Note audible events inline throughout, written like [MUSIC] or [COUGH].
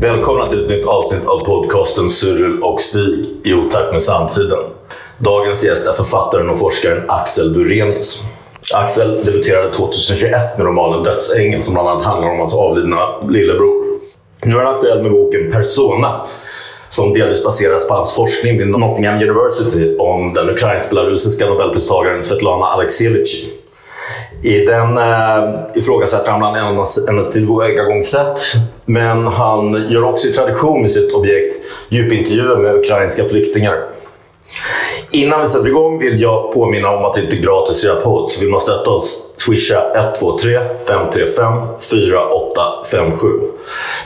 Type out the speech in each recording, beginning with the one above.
Välkomna till ett nytt avsnitt av podcasten Cyril och Stig i otakt med samtiden. Dagens gäst är författaren och forskaren Axel Burenius. Axel debuterade 2021 med romanen Dödsängeln som bland annat handlar om hans avlidna lillebror. Nu är han aktuell med boken Persona som delvis baseras på hans forskning vid Nottingham University om den ukrainsk-belarusiska nobelpristagaren Svetlana Aleksijevitj. I den eh, ifrågasätter han bland annat hennes tillvägagångssätt. Men han gör också i tradition med sitt objekt djupintervjuer med ukrainska flyktingar. Innan vi sätter igång vill jag påminna om att det inte är gratis att göra pods. Så vill man stötta oss, swisha 123 535 4857.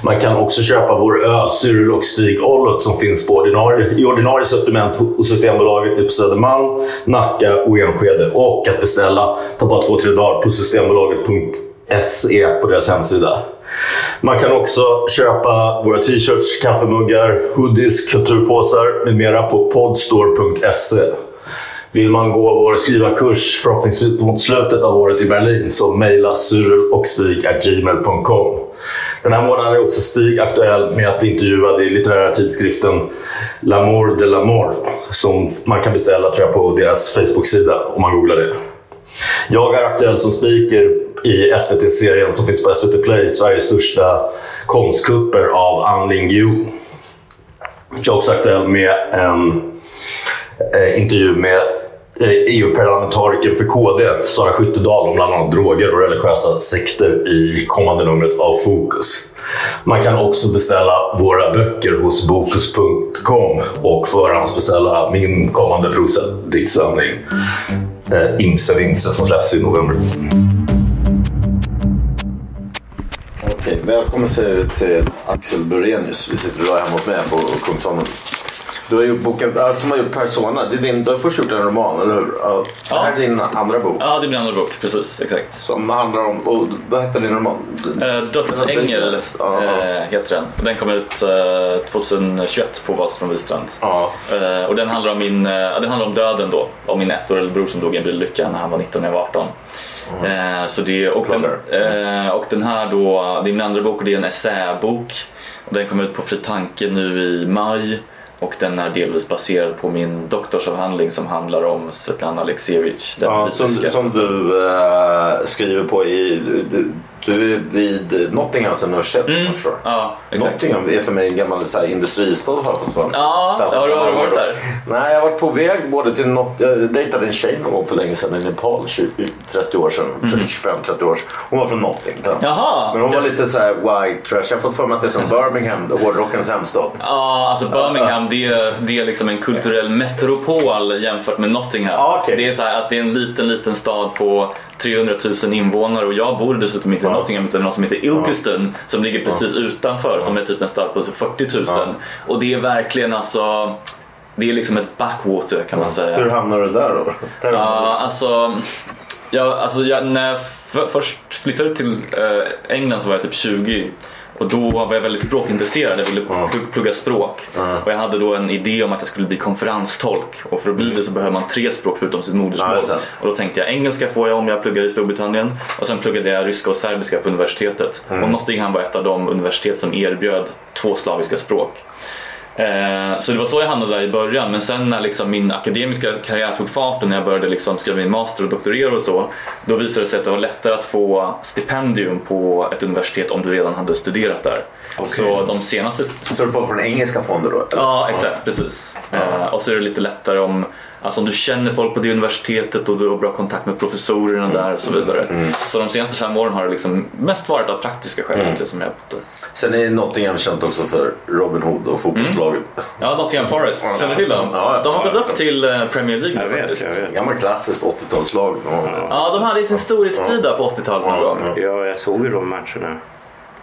Man kan också köpa vår öl Cyril och Stig Ollot som finns på ordinarie, i ordinarie sortiment hos Systembolaget på Södermalm, Nacka och Enskede. Och att beställa tar bara två, tre dagar på systembolaget.se på deras hemsida. Man kan också köpa våra t-shirts, kaffemuggar, hoodies, kulturpåsar med mera på podstore.se. Vill man gå vår skrivarkurs förhoppningsvis mot slutet av året i Berlin så mejla gmail.com. Den här månaden är också Stig aktuell med att bli intervjuad i litterära tidskriften L'amour de l'amour som man kan beställa tror jag, på deras Facebook-sida om man googlar det. Jag är aktuell som speaker i SVT-serien som finns på SVT Play, Sveriges största konstkupper av Anling Lingyu. Jag är också aktuell med en eh, intervju med eh, e EU-parlamentarikern för KD, Sara Skyttedal, om bland annat droger och religiösa sekter i kommande numret av Fokus. Man kan också beställa våra böcker hos Bokus.com och förhandsbeställa min kommande prosadiktsamling eh, Imse Vimse som släpps i november. Okej, välkommen till, till Axel Burenius. Vi sitter idag hemma hos mig på Kungsholmen. Du har gjort boken, äh, som har gjort Persona. Det är din, du har först gjort en roman, eller hur? Ja, Det här är din andra bok. Ja, det är min andra bok. Precis, exakt. Som handlar om, och, vad heter din roman? Eh, Dödsängel Ja, eh, heter den. Den kom ut eh, 2021 på Wahlström Wistrand. Ja. Eh, och den handlar om min, eh, den handlar om döden då. Om min ettårige bror som dog i en bilolycka när han var 19 och jag var 18. Eh, så det, och, den, eh, och den här då, det är min andra bok och det är en essäbok. Och den kom ut på Fri Tanke nu i maj. Och den är delvis baserad på min doktorsavhandling som handlar om Svetlana Aleksijevitj. den Ja, som, som du eh, skriver på i... Du, du är vid Nottinghams universitet om jag förstår. Ja, exakt. Nottingham är för mig en gammal så här, industristad har jag fått. Ja, har du- har du varit där? Nej, jag har varit på väg både till Not Jag dejtade en tjej någon gång för länge sedan i Nepal, 20, 30 år sedan. 25-30 år sedan. Hon var från Nottingham. Jaha, Men hon var lite så här white trash. Jag har fått för mig att det är som Birmingham, hårdrockens hemstad. Ja, alltså Birmingham det är, det är liksom en kulturell metropol jämfört med Nottingham. Ja, okej. Det är så här att det är en liten, liten stad på 300 000 invånare och jag bor dessutom inte i Nottingham utan något som heter Ilkeston som ligger precis utanför som är typ en stad på 40 000. Och det är verkligen alltså det är liksom ett backwater kan man säga. Hur hamnar du där då? Ja, alltså, jag, alltså jag, när jag först flyttade till eh, England så var jag typ 20 och då var jag väldigt språkintresserad. Jag ville pl- plugga språk. Och jag hade då en idé om att jag skulle bli konferenstolk. Och för att bli det så behöver man tre språk förutom sitt modersmål. och då tänkte jag engelska får jag om jag pluggar i Storbritannien. Och sen pluggade jag ryska och serbiska på universitetet. Och Nottingham var ett av de universitet som erbjöd två slaviska språk. Eh, Så det var så jag hamnade där i början men sen när liksom min akademiska karriär tog fart och när jag började liksom skriva min master och doktorera och så då visade det sig att det var lättare att få stipendium på ett universitet om du redan hade studerat där. Så de senaste Så du får från engelska fonder då? eller? Ja, exakt. Precis. Eh, och så är det lite lättare om, Alltså om du känner folk på det universitetet och du har bra kontakt med professorerna där och så vidare. Så de senaste fem åren har det liksom mest varit av praktiska skäl egentligen som jag. Sen är Nottingham känt också för Robin Hood och fotbollslaget. Ja, Nottingham Forest. Känner du till dem? Ja. De har gått upp till eh, Premier League Jag vet, faktiskt. jag vet. Gammal klassiskt 80-talslag. Ja. Ja, de hade ju sin storhetstid där på 80-talet någon gång. Ja, jag såg ju de matcherna.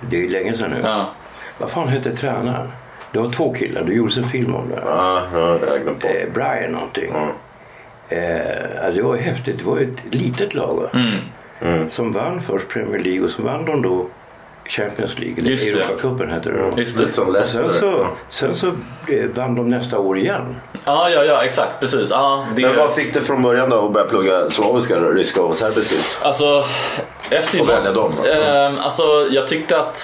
Det är ju länge sedan nu. Ja. Vad fan hette tränaren? Det var två killar, du gjorde en film om det. Ja, ja. Eh, Brian någonting. Ja. Eh, alltså det var ju häftigt. Det var ett litet lag va? Mm. som vann först Premier League och så vann de då Champions League. Eller. Europacupen hette det då. Just Lite det. som Sen så, sen så eh, vann de nästa år igen. Ja, ja, ja, exakt. Precis. Ja, det... Men vad fick du från början då att börja plugga slaviska, ryska och serbiska? Alltså, efter Och välja dem, då? Ehm, alltså, jag tyckte att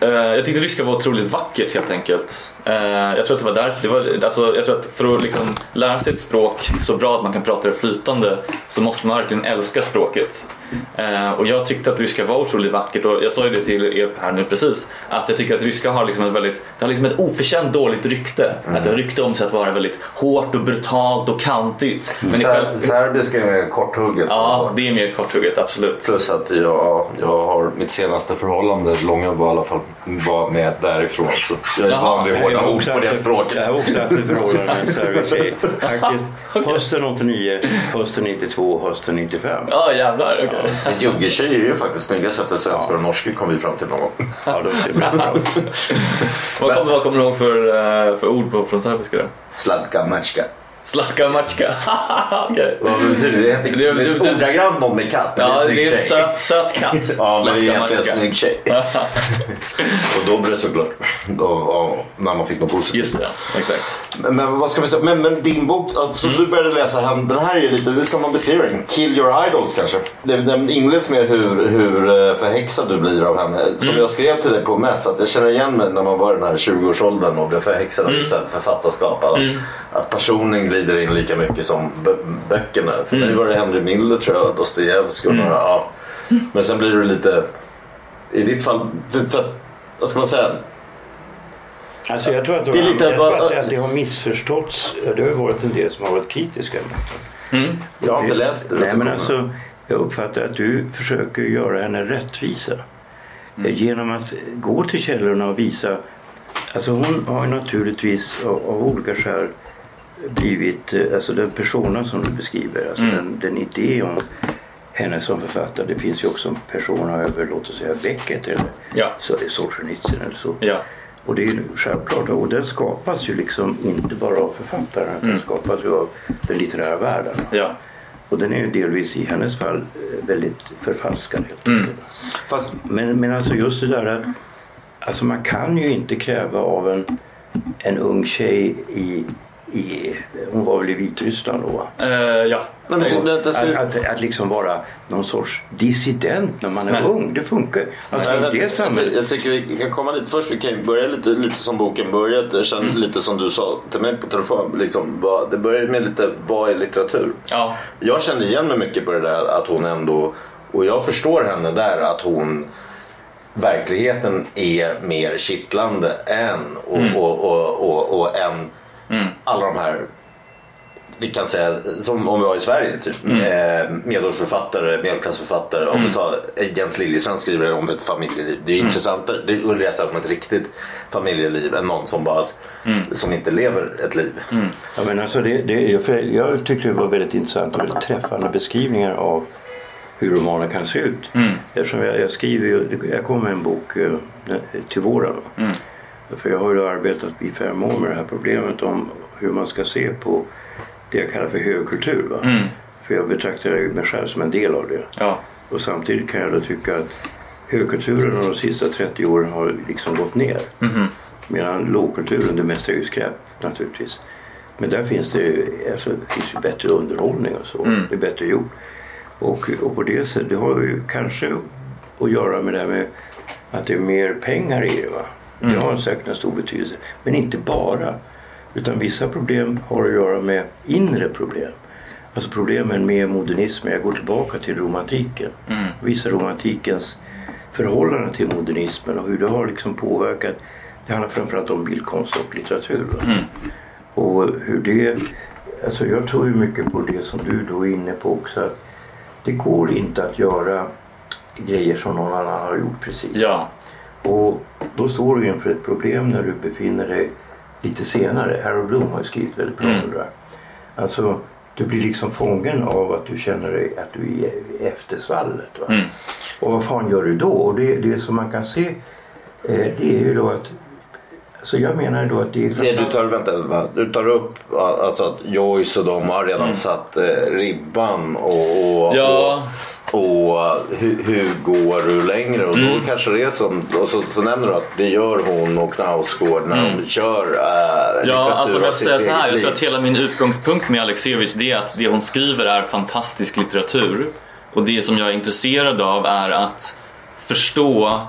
eh, jag tyckte ryska var otroligt vackert helt enkelt. Eh, jag tror att det var därför. Det var, alltså, jag tror att för att liksom, lära sig ett språk så bra att man kan prata det flytande så måste man verkligen älska språket. Eh, och jag tyckte att ryska var otroligt vackert och jag sa ju det till er här nu precis att jag tycker att ryska har liksom ett väldigt, det har liksom ett oförtjänt dåligt rykte. Att det har rykte om sig att vara väldigt hårt och brutalt och kantigt. Men i själv, Ser- serbiska är mer korthugget. ja, det är mer korthugget, absolut. Plus att jag, jag har mitt senaste förhållande, långa var i alla fall, var med därifrån. Så jag är van vid hårda ord på det språket. Jag har också haft ett förhållande med en serbisk tjej. Faktiskt hösten 89, hösten 92, hösten 95. Ja, jävlar. okej. Juggetjejer är ju faktiskt snyggast efter svenskar och norskor kom vi fram till någon gång. Ja, de ser bra ut. Vad kommer, vad kommer du ihåg för, eh, för ord på, från serbiska då? Sladka matchka. Slatka matchka. [LAUGHS] Okej. Vad betyder det? Det är Det- det- inte ordagrant någon med katt, men Ja, det är det tjej. söt, söt katt. [LAUGHS] Ja, men det är egentligen matchka. snygg tjej. [LAUGHS] Och då blev det såklart då, ja, när man fick något positivt. Just det, exakt. Men vad ska vi säga? Men, men din bok, alltså du började läsa hem. Den här är lite, hur ska man beskriva den? Kill your idols kanske? Det- Den inleds med hur, hur eh, förhäxad du blir av henne. Som jag skrev till dig på mess att jag känner igen mig när man var i den här 20-årsåldern och blev förhäxad av vissa författarskap. Att, att personen glider in lika mycket som bö- böckerna. För mig var det Henry Miller tror jag, Dostojevskij och några. Ja. Men sen blir det lite, i ditt fall, för, vad ska man säga? Alltså jag tror att, de, Det är lite jag tror bara- att, att det har missförståtts. Det har varit en del som har varit kritiska. Jag har inte läst det. Nej, men alltså, jag uppfattar att du försöker göra henne rättvisa. Eh, Genom att gå till källorna och visa. Alltså hon har ju naturligtvis av, av olika skäl blivit, eh, alltså den persona som du beskriver, alltså den, den idé om henne som författare. Det finns ju också en persona över, låt oss säga Beckett eller Ja. så, Solzhenitsyn eller så. Ja. Och det är ju självklart. Och den skapas ju liksom inte bara av författaren. utan Den skapas ju av den litterära världen. Ja. Och den är ju delvis i hennes fall eh, väldigt förfalskad helt enkelt. Fast Men, men alltså just det där att alltså man kan ju inte kräva av en, en ung tjej i, i hon var väl i Vitryssland då va? Eh, ja. Nej, det, det Att, att, att liksom vara någon sorts dissident när man är Nej. ung. Det funkar. Alltså jag, i jag, jag, samhället. jag tycker vi kan komma lite först. Vi kan börja lite, lite som boken började. Sen lite som du sa till mig på telefon. Liksom, vad, det började med lite vad är litteratur? Ja. Jag kände igen mig mycket på det där att hon ändå, och jag förstår henne där att hon verkligheten är mer kittlande än och, och, och, och, och än alla de här vi kan säga som om vi var i Sverige typ. Eh, medelårsförfattare, medelklassförfattare. Om vi tar eh, Jens Liljestrand skriver om ett familjeliv. Det är ju intressantare. Det är läsa om ett riktigt familjeliv än någon som bara som inte lever ett liv. Ja, men alltså det, det, jag, jag tyckte det var väldigt intressant och väldigt träffande beskrivningar av hur romanen kan se ut. Eftersom jag, jag skriver ju, jag kommer med en bok eh, till våren. För jag har ju arbetat i fem år med det här problemet om hur man ska se på det jag kallar för högkultur. Va? För jag betraktar mig själv som en del av det. Ja. Och samtidigt kan jag då tycka att högkulturen de sista 30 åren har liksom gått ner. Medan lågkulturen, det mesta är ju skräp naturligtvis. Men där finns det, alltså, det finns ju bättre underhållning och så. Det är bättre gjort. Och, och på det sättet, det har ju kanske att göra med det här med att det är mer pengar i det. Va? Det har säkert en stor betydelse. Men inte bara. Utan vissa problem har att göra med inre problem. Alltså problemen med modernismen. Jag går tillbaka till romantiken. Vissa romantikens förhållande till modernismen och hur det har liksom påverkat. Det handlar framförallt om bildkonst och litteratur. va? Och hur det alltså jag tror ju mycket på det som du då är inne på också. Att det går inte att göra grejer som någon annan har gjort precis. Ja, Och då står du inför ett problem när du befinner dig lite senare. Harold Bloom har ju skrivit väldigt bra Mm. om det där. Alltså, du blir liksom fången av att du känner dig att du är i eftersvallet. Va? Mm. Och vad fan gör du då? Och det, det som man kan se eh, det är ju då att Alltså jag menar då att det är Det du tar, vänta, du tar upp alltså att Joyce och de har redan satt eh, ribban och, och, Ja. och, och hur, hur går du längre? Och då kanske det är som, och så, så nämner du att det gör hon och Knausgård när de kör äh, Ja, alltså jag säga så här. Jag tror att hela min utgångspunkt med Alexievich det är att det hon skriver är fantastisk litteratur. Och det som jag är intresserad av är att förstå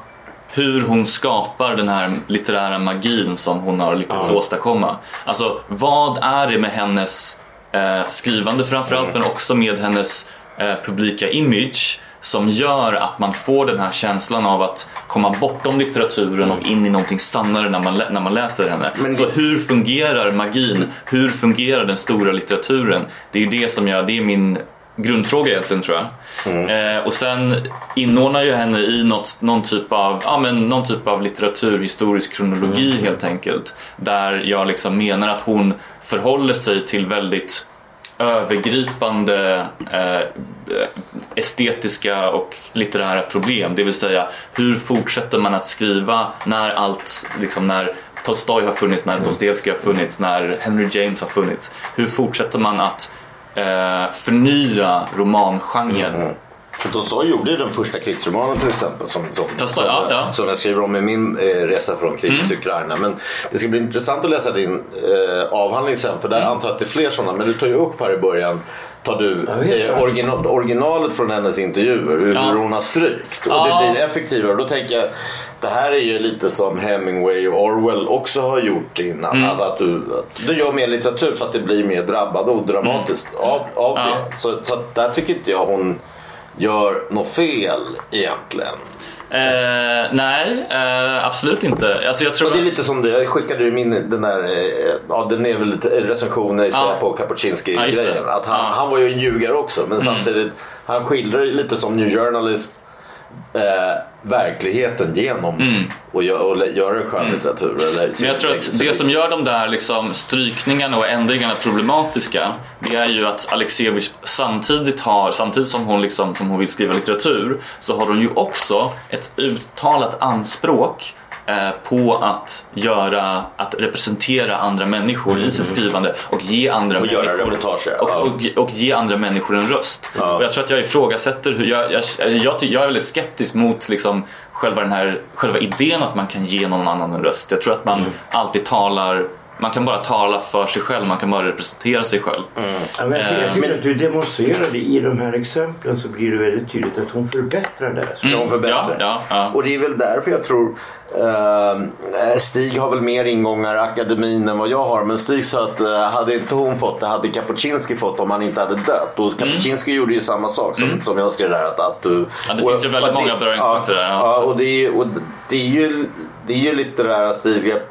hur hon skapar den här litterära magin som hon har lyckats åstadkomma. Alltså vad är det med hennes eh, skrivande framförallt men också med hennes eh, publika image som gör att man får den här känslan av att komma bortom litteraturen och in i någonting sannare när man, när man läser henne. Men Så det- hur fungerar magin? Hur fungerar den stora litteraturen? Det är ju det som jag, det är min grundfråga egentligen tror jag. Eh, och sen inordnar ju henne i något, någon, typ av, ja, men någon typ av litteraturhistorisk kronologi helt enkelt. Där jag liksom menar att hon förhåller sig till väldigt övergripande eh, eh, estetiska och litterära problem. Det vill säga hur fortsätter man att skriva när allt, liksom när Tolstoj har funnits, när Dostojevskij har funnits, när Henry James har funnits. Hur fortsätter man att eh, förnya romangenren? Mm. För Tolstoj gjorde ju den första krigsromanen till exempel. Som, som, Tolstoj, som, ja, ja. som jag skriver om i min eh, resa från kriget i Ukraina. Men det ska bli intressant att läsa din eh, avhandling sen. För där antar jag att det är fler sådana. Men du tar ju upp här i början. Tar du eh, original, originalet från hennes intervjuer. Hur, Ja. hur hon har strykt. Och Ja. det blir effektivare. Då tänker jag. Det här är ju lite som Hemingway och Orwell också har gjort innan. Mm. Alltså att du, att du gör mer litteratur för att det blir mer drabbande och dramatiskt av, av Mm. Ja. det. Så, så där tycker inte jag hon gör något fel egentligen. Eh, nej, eh, absolut inte. Alltså jag tror Och det är lite som det, jag skickade ju min den där, eh, ja den är väl lite recensionen i Ja. på Kapuscinski Ja, just det. grejen. Att han. Mm. han var ju en ljugare också men samtidigt, han skildrar lite som New Journalism eh, verkligheten genom och, gö- och göra skönlitteratur. Eller, Men jag tror att det som gör de där liksom strykningarna och ändringarna problematiska det är ju att Alexievich samtidigt har, samtidigt som hon, liksom, som hon vill skriva litteratur så har hon ju också ett uttalat anspråk på att göra, att representera andra människor i sitt skrivande och ge andra Och göra människor reportage, och, ja. och, och ge andra människor en röst. Ja. Och jag tror att jag ifrågasätter hur, jag, jag, jag, jag är väldigt skeptisk mot liksom själva, den här, själva idén att man kan ge någon annan en röst. Jag tror att man Mm. alltid talar man kan bara tala för sig själv, man kan bara representera sig själv. Ja, men jag tycker- tycker att du demonstrerade i de här exemplen så blir det väldigt tydligt att hon förbättrar det. här. De förbättrar. Ja, ja, ja. Och det är väl därför jag tror eh, Stig har väl mer ingångar i akademin än vad jag har. Men Stig sa att eh, hade inte hon fått det hade Kapuscinski fått om han inte hade dött. Och Kapuscinski gjorde ju samma sak som, som jag skrev där. Att, att du, Mm. Ja, det och- finns ju väldigt och många beröringspunkter ja, där, ja. Och det är, och det är ju det är ju litterära stilgrepp.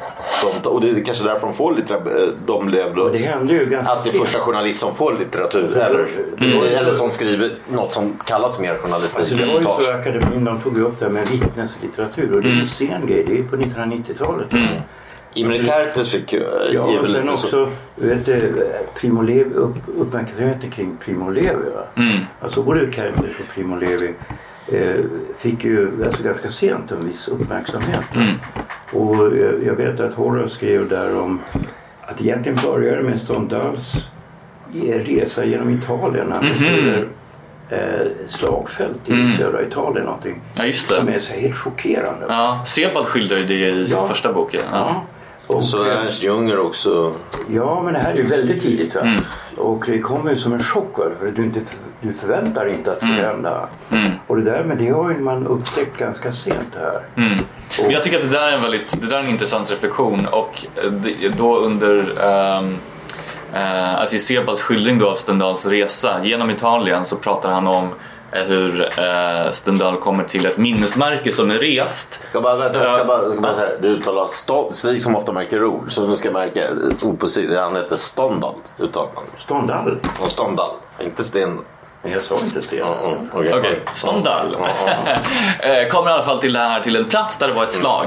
de tar- Och det är kanske därför de får litteratur. De blev då, Och det hände ju ganska att det är första journalist som får litteratur. Mm. Eller, Mm. eller som skriver något som kallas mer journalistik. Alltså det var ju så akademin, de tog upp det här med vittneslitteratur och det är Mm. en sen grej, det är på 1990-talet. Imre Kertész fick ju... Ja, är och sen lite så- också du vet, eh, Primo Levi, upp, uppmärksamheten kring Primo Levi. Va? Mm. Alltså både Kertész och Primo Levi eh, fick ju alltså ganska sent en viss uppmärksamhet. Mm. Och jag, jag vet att Horace skrev där om att egentligen började med Stendhals resa genom Italien. Han beskriver eh, slagfält i Mm. södra Italien någonting. Ja, just Som är så helt chockerande. Ja, Sebald skildrar ju det i sin Ja. första bok. Ja. Ja. Och, Så eh, Ernst Junger också. Ja, men det här är ju väldigt tidigt. Va? Mm. Och det kommer ju som en chock. För du, inte, du förväntar inte att det ska hända. Mm. Och det där, men det har ju man upptäckt ganska sent här. Mm. Men jag tycker att det där är en väldigt, det där är en intressant reflektion och eh, då under um, alltså i Sebalds skildring då av Stendhals resa genom Italien så pratar han om eh, hur eh, Stendhal kommer till ett minnesmärke som är rest. Ska bara, vänta, ska bara, ska bara, du uttalar stånd, Stig som ofta märker ord. Så du ska märka ord på sidan. Han heter Ståndal. Ståndal. Och Ståndal. Inte Sten. Jag sa inte Sten. Mm, okej. Okej, Ståndal. [LAUGHS] Eh, kommer i alla fall till, det här, till en plats där det var ett slag.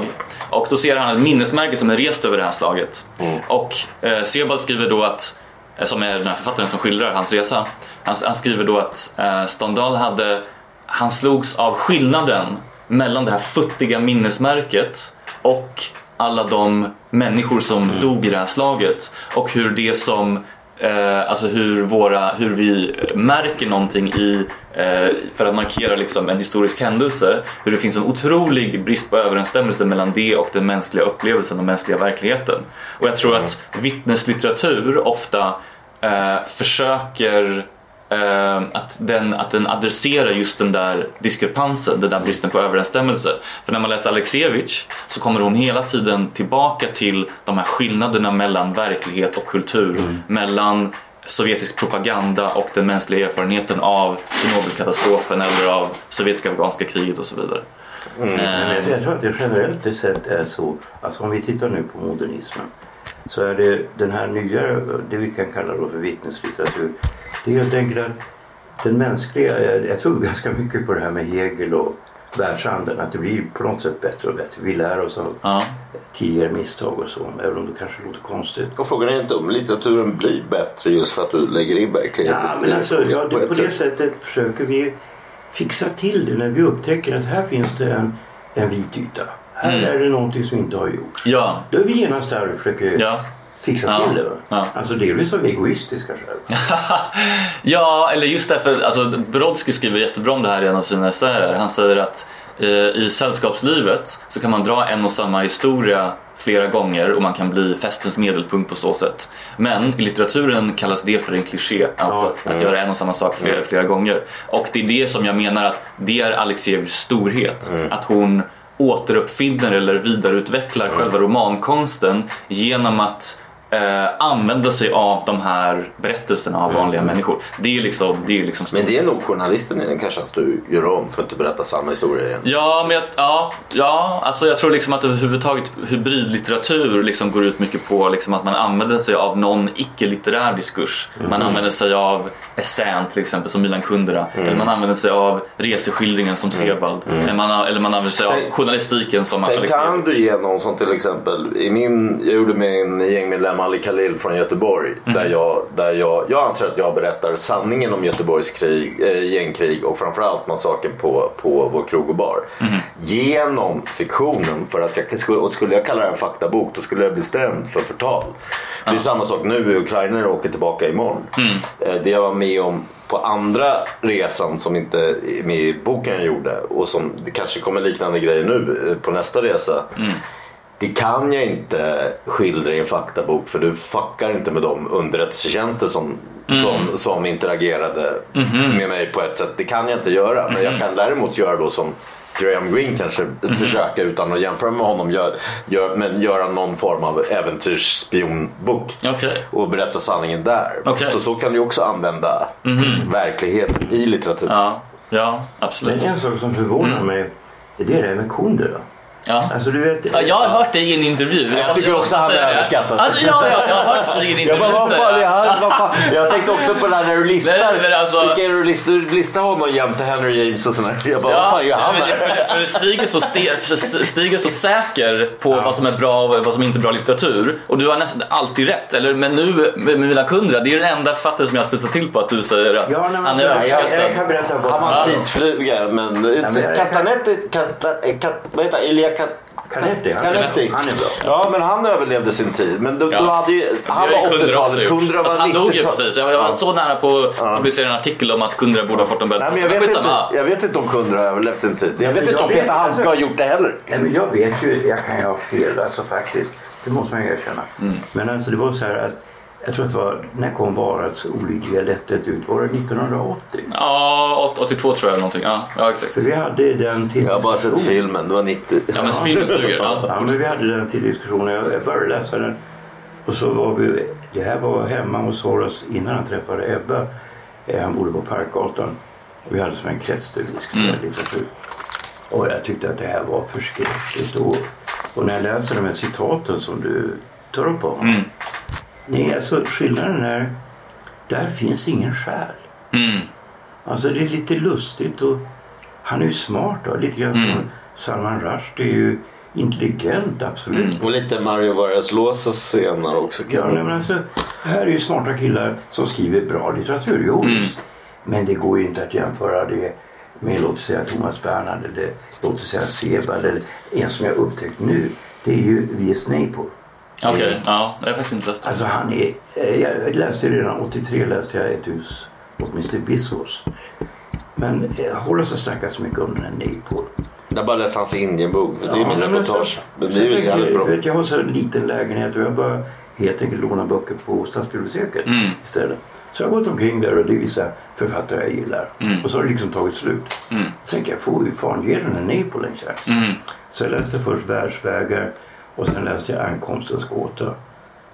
Och då ser han ett minnesmärke som är rest över det här slaget. Och eh, Sebald skriver då att, som är den här författaren som skildrar hans resa, han, han skriver då att eh, Ståndal hade, han slogs av skillnaden mellan det här futtiga minnesmärket och alla de människor som dog i det här slaget. Och hur det som Eh, alltså hur, våra, hur vi märker någonting i, för att markera liksom en historisk händelse. Hur det finns en otrolig brist på överensstämmelse mellan det och den mänskliga upplevelsen och mänskliga verkligheten. Och jag tror att vittneslitteratur ofta eh, försöker eh, att, den, att den adresserar just den där diskrepansen, den där bristen på överensstämmelse. För när man läser Alexievich så kommer hon hela tiden tillbaka till de här skillnaderna mellan verklighet och kultur. Mellan sovjetisk propaganda och den mänskliga erfarenheten av Tjernobylkatastrofen eller av sovjetiska afghanska kriget och så vidare. Men Eh, jag, tror att det generellt sett är så, alltså om vi tittar nu på modernismen så är det den här nya, det vi kan kalla då för vittneslitteratur. Det är helt enkelt att den mänskliga, jag tror ganska mycket på det här med Hegel och världshandeln, att det blir på något sätt bättre och bättre. Vi lär oss av ja. tidigare misstag och så, även om det kanske låter konstigt. Och frågan är inte om litteraturen blir bättre just för att du lägger in verkligheten Ja, men alltså, ja, det, på det sättet försöker vi fixa till det när vi upptäcker att här finns det en, en vit yta. Här Mm. är det någonting som inte har gjorts. ja, Då är vi genast där och försöker ja. Fixa Ja, till det. ja. Alltså delvis av egoistiska skäl. [LAUGHS] ja, eller just därför, alltså Brodsky skriver jättebra om det här i en av sina essäer. Han säger att eh, i sällskapslivet så kan man dra en och samma historia flera gånger och man kan bli festens medelpunkt på så sätt. Men i litteraturen kallas det för en kliché, alltså att göra en och samma sak flera, flera gånger. Och det är det som jag menar att det är Alexejevs storhet. Att hon återuppfinner eller vidareutvecklar själva romankonsten genom att eh, använda sig av de här berättelserna av vanliga människor. Det är liksom, det är liksom Men det är nog journalisten i den kanske att du gör om för att inte berätta samma historia igen. Ja, men jag, ja, ja, alltså jag tror liksom att överhuvudtaget hybridlitteratur liksom går ut mycket på liksom att man använder sig av någon icke-litterär diskurs. Man använder sig av essän till exempel som Milan Kundera. Eller man använder sig av reseskildringen som Sebald. Eller, man, eller man använder sig av Sen- journalistiken som Sen kan du ge någon som till exempel, i min, jag gjorde med en gängmedlem Ali Khalil från Göteborg. Där, jag, där jag, jag anser att jag berättar sanningen om Göteborgs krig, äh, gängkrig och framförallt massakern på, på vår krog och bar. Genom fiktionen. För att jag, skulle, och skulle jag kalla det en faktabok då skulle jag bli stämd för förtal. Det är samma sak nu i Ukraina när jag åker tillbaka imorgon. Eh, Det jag var med om på andra resan som inte är med i boken jag gjorde och som det kanske kommer liknande grejer nu eh, på nästa resa. Det kan jag inte skildra i en faktabok för du fuckar inte med de underrättelsetjänster som, som, som interagerade med mig på ett sätt. Det kan jag inte göra. Men jag kan däremot göra då som Graham Greene kanske försöka utan att jämföra med honom gör, gör, men göra någon form av äventyrsspionbok Okej. och berätta sanningen där. Okej. Så så kan du också använda verkligheten i litteratur. Ja, ja, absolut. Men en sak som förvånar mig det är det här med Kundera. Ja. Alltså du vet. Ja, jag har hört dig i en intervju. Jag tycker också han är det. överskattad. Alltså, ja, ja, jag har hört dig i en intervju. Jag bara, vad fan är han? Vad fan? Jag tänkte också på det här när du listar. Nej, men alltså- Vilka är det du listar? Du listar honom jämte Henry James och sådär. Jag bara, vad fan gör han men det- där? för, för Stig, är så ste, Stig är så säker på vad som är bra och vad som inte är bra litteratur. Och du har nästan alltid rätt. Eller, men nu med Mina Kundra, det är den enda författare som jag studsar till på att du säger att Ja, nej, men han är jag, jag, överskattad. jag kan berätta Han var Ja. en tidsfluga men... men jag- Castanetti... Casta, eh, Canetti, han- Canetti. han är bra. Ja men han överlevde sin tid. Men du, Ja. du hade ju... Han var ju Kundra också 80-talet. gjort. Kundra var Alltså, han dog ju 90-talet. precis. Jag var så nära på att publicera en artikel om att Kundra borde ha fått en Nej, men jag, vet inte, jag vet inte om Kundra har överlevt sin tid. Jag vet men inte jag om Peter Handke alltså- har gjort det heller. Nej, men jag vet ju, jag kan ju ha fel alltså faktiskt. Det måste man ju erkänna. Mm. Men alltså det var så här att jag tror att det var, när kom Varads olidliga lätthet ut? Var det 1980? Ja, 82 tror jag någonting. Ja, ja exakt. För vi hade den till Jag har bara sett filmen, det var 90. Ja, men filmen suger. Ja, Ja. men vi hade den till diskussion. Jag, började läsa den. Och så var vi, det här var hemma hos Horace innan han träffade Ebba. Eh, Han bodde på Parkgatan. Vi hade som en krets där vi diskuterade litteratur. Och jag tyckte att det här var förskräckligt. Och, och när jag läser de här citaten som du tar upp om. Mm. Nej, alltså skillnaden är, där finns ingen själ. Mm. Alltså det är lite lustigt och han är ju smart då. Lite grann Mm. som Salman Rushdie är ju intelligent absolut. Mm. Och lite Mario Vargas Llosa scener också. Ja, nej, men alltså, det här är ju smarta killar som skriver bra litteratur. Jo, Mm. Men det går ju inte att jämföra det med låt oss säga Thomas Bernhard eller låt oss säga Sebald eller en som jag upptäckt nu. Det är ju V.S. Neighbor. Okej, ja. Jag har faktiskt inte läst det. Alltså han är, eh, jag läste redan 83 läste jag ett hus åt Mr. Bissos. Men eh, Horace har snackat så mycket om den här Neighbor. Jag bara läste hans Indienbok. Det är min men reportage. Men så det är ju jävligt bra. vet, Jag har så en liten lägenhet och jag bara helt enkelt låna böcker på stadsbiblioteket Mm. istället. Så jag har gått omkring där och det är vissa författare jag gillar. Mm. Och så har det liksom tagit slut. Mm. Så tänkte jag, får ju fan ge den här Napoli en chans. Mm. Så jag läste först Världsvägar och sen läste jag Ankomstens gåta.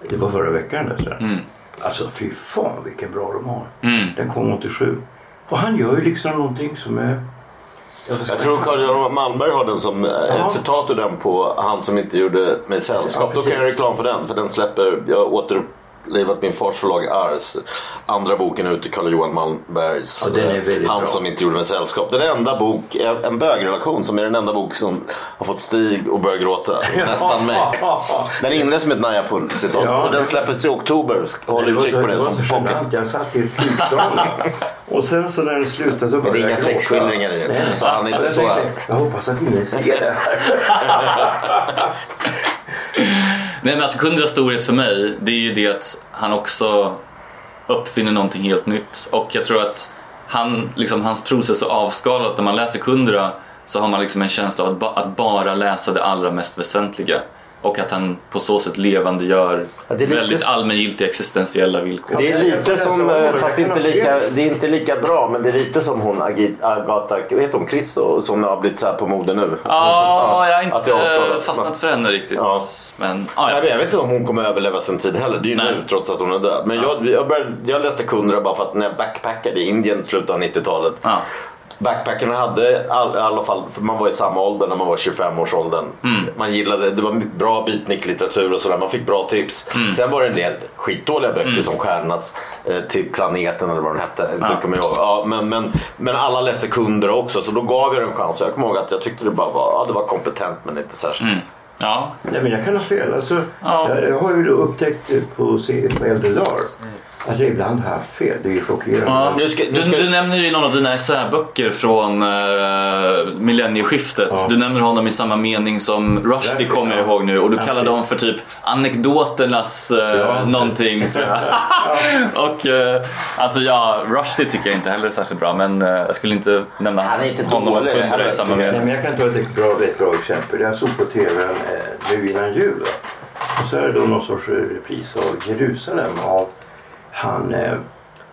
Det var förra veckan läste jag. Mm. Alltså fy fan vilken bra roman. Mm. Den kom 87. Och han gör ju liksom någonting som är... Jag tror Carl-Johan Malmberg har den som eh, Ja. ett citat ur den på Han som inte gjorde mig sällskap. Ja, Då kan jag reklam för den. För den släpper, jag har återlivat min fars förlag Ars. Andra boken ut i Carl-Johan Malmbergs Ja, den eh, Han som inte gjorde mig sällskap. Den enda bok, en, en bögrelation som är den enda bok som har fått Stig att börja gråta. [LAUGHS] Nästan mig. Den inleds med ett Naja-citat Ja. och den släpps i oktober. Håll Det utkik på det var som så pocket. Jag satt i ett flygplan [LAUGHS] och sen så när den slutade så Men det är började inga jag sexskildringar i det. Nej. Så han är inte jag, så jag hoppas att ingen ser det här. [LAUGHS] Nej men alltså Kundras storhet för mig, det är ju det att han också uppfinner någonting helt nytt. Och jag tror att han, liksom, hans prosa är så avskalat. När man läser Kundra så har man liksom en känsla av att, ba- att bara läsa det allra mest väsentliga. Och att han på så sätt levande gör Ja, det är lite väldigt allmängiltiga existentiella villkor. Det är jag lite som, om eh, det. fast Jag inte lika, det är inte lika bra, men det är lite som hon Agatha, heter hon, Christo, som har blivit så här på mode nu. Ja, jag har Att det är inte avskalat. fastnat för henne riktigt. Ja. Men, ah, Nej, ja. men jag vet inte om hon kommer överleva sin tid heller. Det är ju Nej. nu trots att hon är död. Men jag, jag, började, jag läste Kundra bara för att när jag backpackade i Indien i slutet av 90-talet. Backpackarna hade all, i alla fall, för man var i samma ålder när man var 25-årsåldern. Mm. Man gillade, det var bra beatnik-litteratur och sådär. Man fick bra tips. Mm. Sen var det en del skitdåliga böcker som Stjärnornas eh, till planeten eller vad den hette. Ja. Kommer jag ihåg. Ja, men, men, men alla läste Kundra också så då gav jag det en chans. Jag kommer ihåg att jag tyckte det bara var, ja, det var kompetent men inte särskilt. Mm. ja. Nej men jag kan ha fel. Alltså, Ja. jag, jag har ju då upptäckt på, på äldre dagar att jag ibland haft fel. Det är ju chockerande. Ja, Nu ska- du, ska- du nämner ju någon av dina essäböcker från uh, millennieskiftet. Ja. Du nämner honom i samma mening som Rushdie kommer jag ja. ihåg nu och du Absolut. kallar dem för typ anekdoternas uh, Ja. någonting. [LAUGHS] Och uh, alltså ja, Rushdie tycker jag inte heller är särskilt bra men uh, jag skulle inte nämna Han är inte honom och dålig Kundra heller, i samma jag. Nej, mening. men jag kan ta ett bra, ett bra exempel. Jag såg på tv nu innan jul. Och så är det då någon sorts repris av Jerusalem av han eh,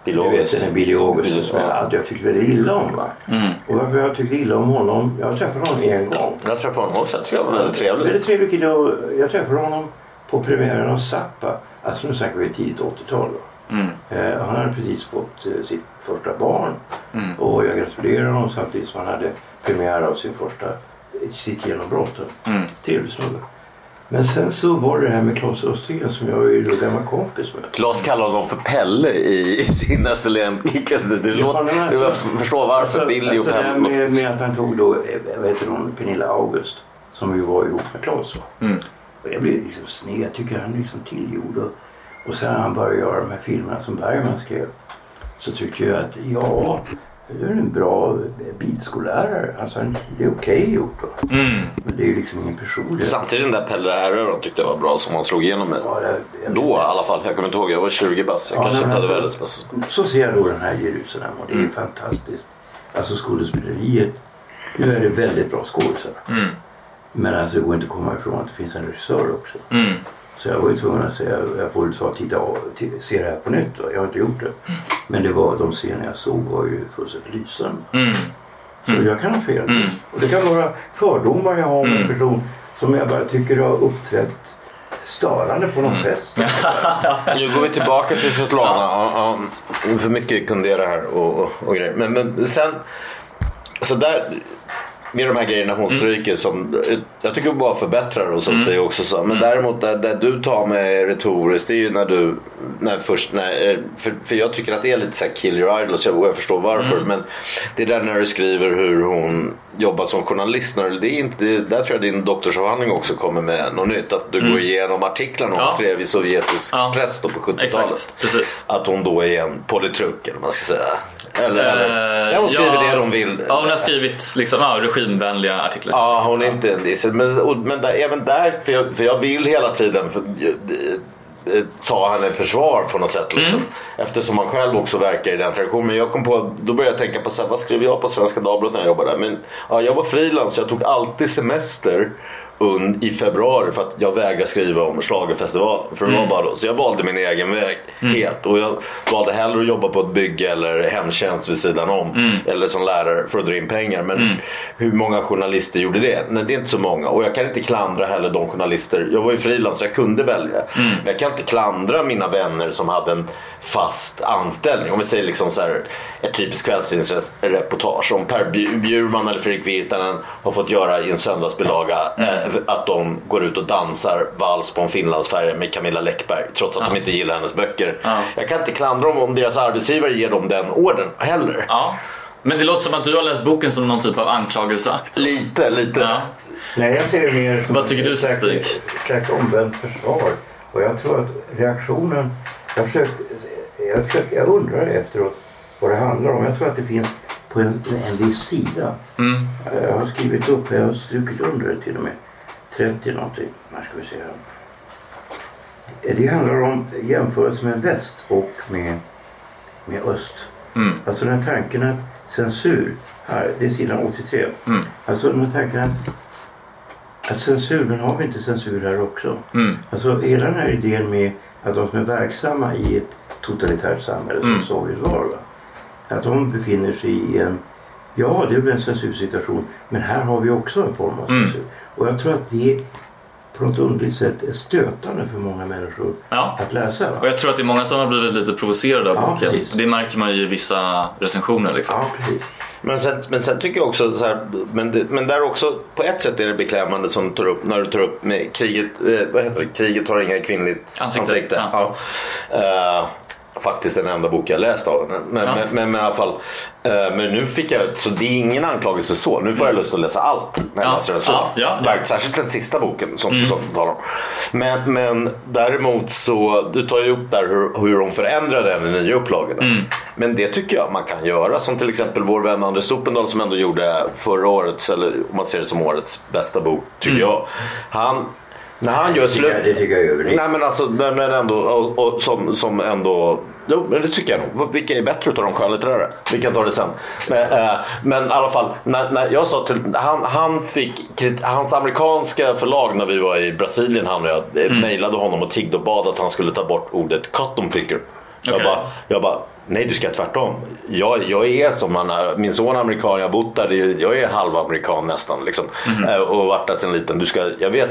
Bill du vet Billy, som jag ja. alltid har tyckt väldigt illa om. Va? Mm. Och varför jag tyckte illa om honom, jag har träffat honom en gång. Jag träffade honom också. Jag tycker det var väldigt trevligt. Väldigt trevlig kille och jag träffade honom på premiären av Zappa. Alltså nu snackar vi tidigt 80-tal. då. Mm. Eh, han hade precis fått eh, sitt första barn Mm. och jag gratulerade honom samtidigt som han hade premiär av sin första, sitt genombrott. Mm. Trevlig snubbe. Men sen så var det det här med Claes Östergren som jag är då gammal kompis med. Claes kallar honom för Pelle i, i sin Österlen. Det, det låter, men alltså- jag förstår varför. Billy och alltså det här Pelle. med, med att han tog då, eh, vad heter hon, Pernilla August som ju var ihop med Claes. va. Mm. Och jag blev liksom sned. Jag tycker han är liksom tillgjord. Och, och sen när han började göra de här filmerna som Bergman skrev så tyckte jag att ja, du är en bra bilskollärare. Alltså det är okej gjort. Va? Mm. Men det är ju liksom ingen personlighet. Samtidigt den där Pelle Erövraren tyckte jag var bra som han slog igenom med. Ja, det- jag- Då i alla fall. Jag kommer inte ihåg. Jag var 20 bass. Jag Ja, kanske inte hade alltså- väldigt bass. Så ser jag då den här Jerusalem och det är Mm. fantastiskt. Alltså skådespeleriet. Nu är det väldigt bra skådisar. Mm. Men alltså det går inte att komma ifrån att det finns en regissör också. Mm. Så jag var ju tvungen att säga, jag får ta titta av, se det här på nytt. Va? Jag har inte gjort det. Men det var, de scener jag såg var ju fullständigt lysande. Mm. Så jag kan ha fel. Mm. Och det kan vara fördomar jag har om en Mm. person som jag bara tycker har uppträtt störande på någon fest. [LAUGHS] Nu går vi tillbaka till Svetlana. Ja. Ja, för mycket kundera här och, och, och grejer. Men, men sen, så där, med de här grejerna hon stryker som jag tycker bara förbättrar och så mm. säger också så. Men däremot det, det du tar med retoriskt det är ju när du, när först, när, för, för jag tycker att det är lite så här kill your idols och jag förstår varför. Mm. Men det är där när du skriver hur hon jobbat som journalist. Det är inte, det, där tror jag din doktorsavhandling också kommer med något nytt. Att du mm. går igenom artiklarna hon ja. skrev i sovjetisk ja. press på 70-talet. Att hon då är en politruk eller vad man ska säga. Eller, uh, eller ja, hon skriver ja, det hon vill. Ja, hon har skrivit liksom, ja, regimvänliga artiklar. Ja, hon är inte en dissel. Men, och, men där, även där, för jag, för jag vill hela tiden för, eh, ta henne i försvar på något sätt. Liksom. Mm. Eftersom man själv också verkar i den traditionen. Men jag kom på, då började jag tänka på så här, vad skrev jag på Svenska Dagbladet när jag jobbade där? Men, ja, jag var frilans, jag tog alltid semester i februari för att jag vägrade skriva om schlagerfestivalen. För det var mm. bara då. Så jag valde min egen väg mm. helt. Och jag valde hellre att jobba på ett bygge eller hemtjänst vid sidan om. Mm. Eller som lärare för att dra in pengar. Men mm. hur många journalister gjorde det? Nej, det är inte så många. Och jag kan inte klandra heller de journalister. Jag var ju frilans så jag kunde välja. Mm. Men jag kan inte klandra mina vänner som hade en fast anställning. Om vi säger liksom så här, ett typiskt kvällstidningsreportage. Om Per Bjurman eller Fredrik Virtanen har fått göra i en söndagsbilaga. Mm. Eh, att de går ut och dansar vals på en finlandsfärja med Camilla Läckberg trots att ja. de inte gillar hennes böcker. Ja. Jag kan inte klandra dem om deras arbetsgivare ger dem den orden heller. Ja. Men det låter som att du har läst boken som någon typ av anklagelseakt. Lite, lite. Ja. Nej, jag ser det mer som Vad tycker du Stig? Ett slags omvänt försvar. Och jag tror att reaktionen... Jag, försökt, jag, försökt, jag undrar efteråt vad det handlar om. Jag tror att det finns på en, en viss sida. Mm. Jag har skrivit upp, jag har strukit under det till och med. 30 någonting. Här ska vi se här. Det handlar om jämförelse med väst och med, med öst. Mm. Alltså den här tanken att censur, här, det är sidan 83. Mm. Alltså den här tanken att, att censur, men har vi inte censur här också? Mm. Alltså hela den här idén med att de som är verksamma i ett totalitärt samhälle som mm. Sovjet var. Va? Att de befinner sig i en, ja det är väl en censursituation, men här har vi också en form av mm. Och jag tror att det på något underligt sätt är stötande för många människor ja. att läsa. Va? Och jag tror att det är många som har blivit lite provocerade av ja, boken. Precis. Det märker man ju i vissa recensioner. Liksom. Ja, precis. Men sen, men sen tycker jag också så här, men, det, men där också på ett sätt är det beklämmande som tar upp när du tar upp med kriget, eh, vad heter det, kriget har inga kvinnligt ansikte. ansikte. Ja. Ja. Uh, faktiskt den enda bok jag läst av henne. Men, ja. men, men, men, i alla fall. Eh, men nu fick jag, så det är ingen anklagelse så. Nu får jag lust att läsa allt när jag ja. läser den så. Ja, ja, Särskilt den sista boken som, mm. som talar om. Men, men däremot så, du tar ju upp där hur, hur de förändrade den i nya upplagorna. Mm. Men det tycker jag man kan göra. Som till exempel vår vän Anders Stopendal som ändå gjorde förra årets, eller om man ser det som årets bästa bok, tycker mm. jag. Han när han gör slut... Det tycker jag är överdrivet. Nej men alltså, men ändå, och, och, som, som ändå... Jo, men det tycker jag nog. Vilka är bättre utav de skönlitterära? Vi kan ta det sen. Men, äh, men i alla fall, när, när jag sa till... Han, han fick... Hans amerikanska förlag när vi var i Brasilien, han och jag, eh, mm. mejlade honom och tiggde och bad att han skulle ta bort ordet cotton picker. Okay. Jag bara... Jag bara Nej, du ska tvärtom. Jag, jag är som man är. Min son är amerikan, jag har bott där. Jag är halvamerikan nästan. Liksom. Mm. Och varit där sen liten. Du ska, jag vet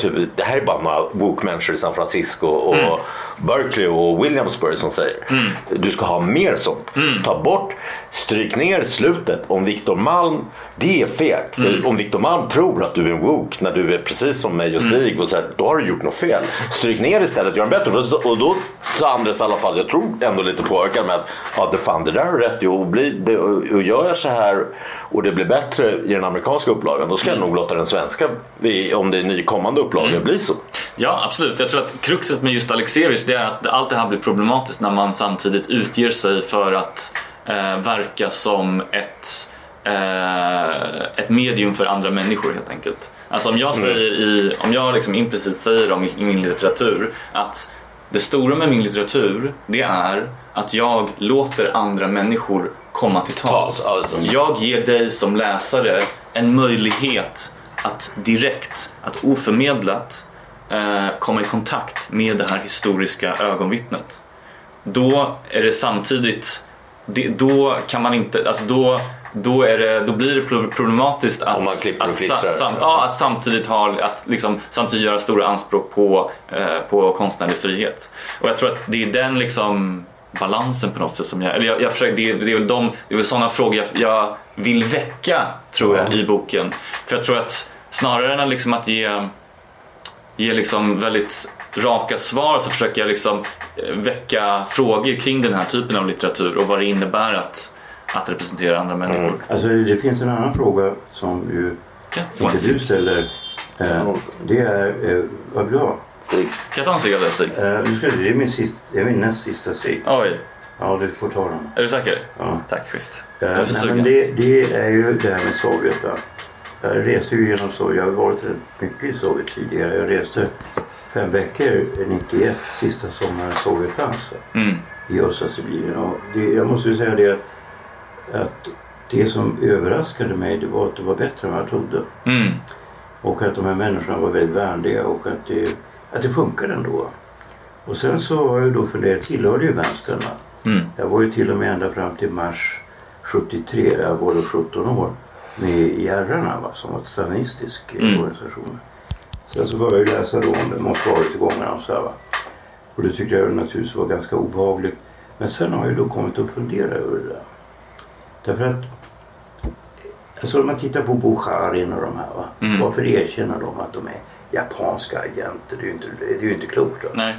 Typ, det här är bara några woke-människor i San Francisco och Mm. Berkeley och Williamsburg som säger. Du ska ha mer sånt. Mm. Ta bort, stryk ner slutet om Viktor Malm. Det är fegt. För Mm. om Viktor Malm tror att du är en woke när du är precis som mig och Mm. Stig och så här, då har du gjort något fel. Stryk ner istället, gör en bättre. Och då- Och sa Andres i alla fall, jag tror ändå lite påverkad med att ja, det, fan, det där är rätt. Jo, bli, det, och, och gör jag så här och det blir bättre i den amerikanska upplagan då ska jag nog låta den svenska, om det är ny kommande upplaga, bli så. Ja, absolut. Jag tror att kruxet med just Alexevic det är att allt det här blir problematiskt när man samtidigt utger sig för att eh, verka som ett, eh, ett medium för andra människor helt enkelt. Alltså om jag säger i, om jag liksom implicit säger om i, min litteratur att det stora med min litteratur det är att jag låter andra människor komma till tals. Tals, alltså. Jag ger dig som läsare en möjlighet att direkt, att oförmedlat eh, komma i kontakt med det här historiska ögonvittnet. Då är det samtidigt, det, då kan man inte, alltså då, då, är det, då blir det pro- problematiskt att, att, sam, ja, att samtidigt, ha, att liksom, samtidigt göra stora anspråk på, eh, på konstnärlig frihet. Och jag tror att det är den liksom balansen på något sätt som jag, eller jag, jag försöker, det, är, det är väl de, det är väl sådana frågor jag, jag vill väcka tror jag i boken. För jag tror att snarare än att liksom att ge ge liksom väldigt raka svar så försöker jag liksom eh, väcka frågor kring den här typen av litteratur och vad det innebär att, att representera andra människor. Alltså det finns en annan fråga som ju en inte du ställer. Eh, det är, eh, vad vill du ha? Stig. Kan jag ta en cigg av Stig? Eh, det, det, är min sista, det är min näst sista cigg. Oj, Ja, du får ta den. är du säker? Ja. Tack, schysst. Eh, nej, sugen. men det, det är ju det här med Sovjet. Va? Jag reste ju genom Sovjet. Jag har varit rätt mycket i Sovjet tidigare. Jag reste fem veckor 91, sista sommaren Sovjet fanns? Mm. i östra Sibirien. Och det, jag måste ju säga det att, att det som överraskade mig det var att det var bättre än vad jag trodde. Mm. Och att de här människorna var väldigt vänliga och att det, att det funkade ändå. Och sen så har jag då funderat, tillhörde ju vänstern. va? Mm. Jag var ju till och med ända fram till mars 73, jag var då 17 år, med i Herrarna va, som var en stalinistisk eh, Mm. organisation. Sen så började jag läsa då om Moskvarättegångarna och så här, va. Och det tyckte jag naturligtvis var ganska obehagligt. Men sen har jag då kommit att fundera över det där. Därför att Alltså om man tittar på Bukharin och de här. Va? Mm. Varför erkänner de att de är japanska agenter? Det är ju inte, det är ju inte klokt. Va? Nej.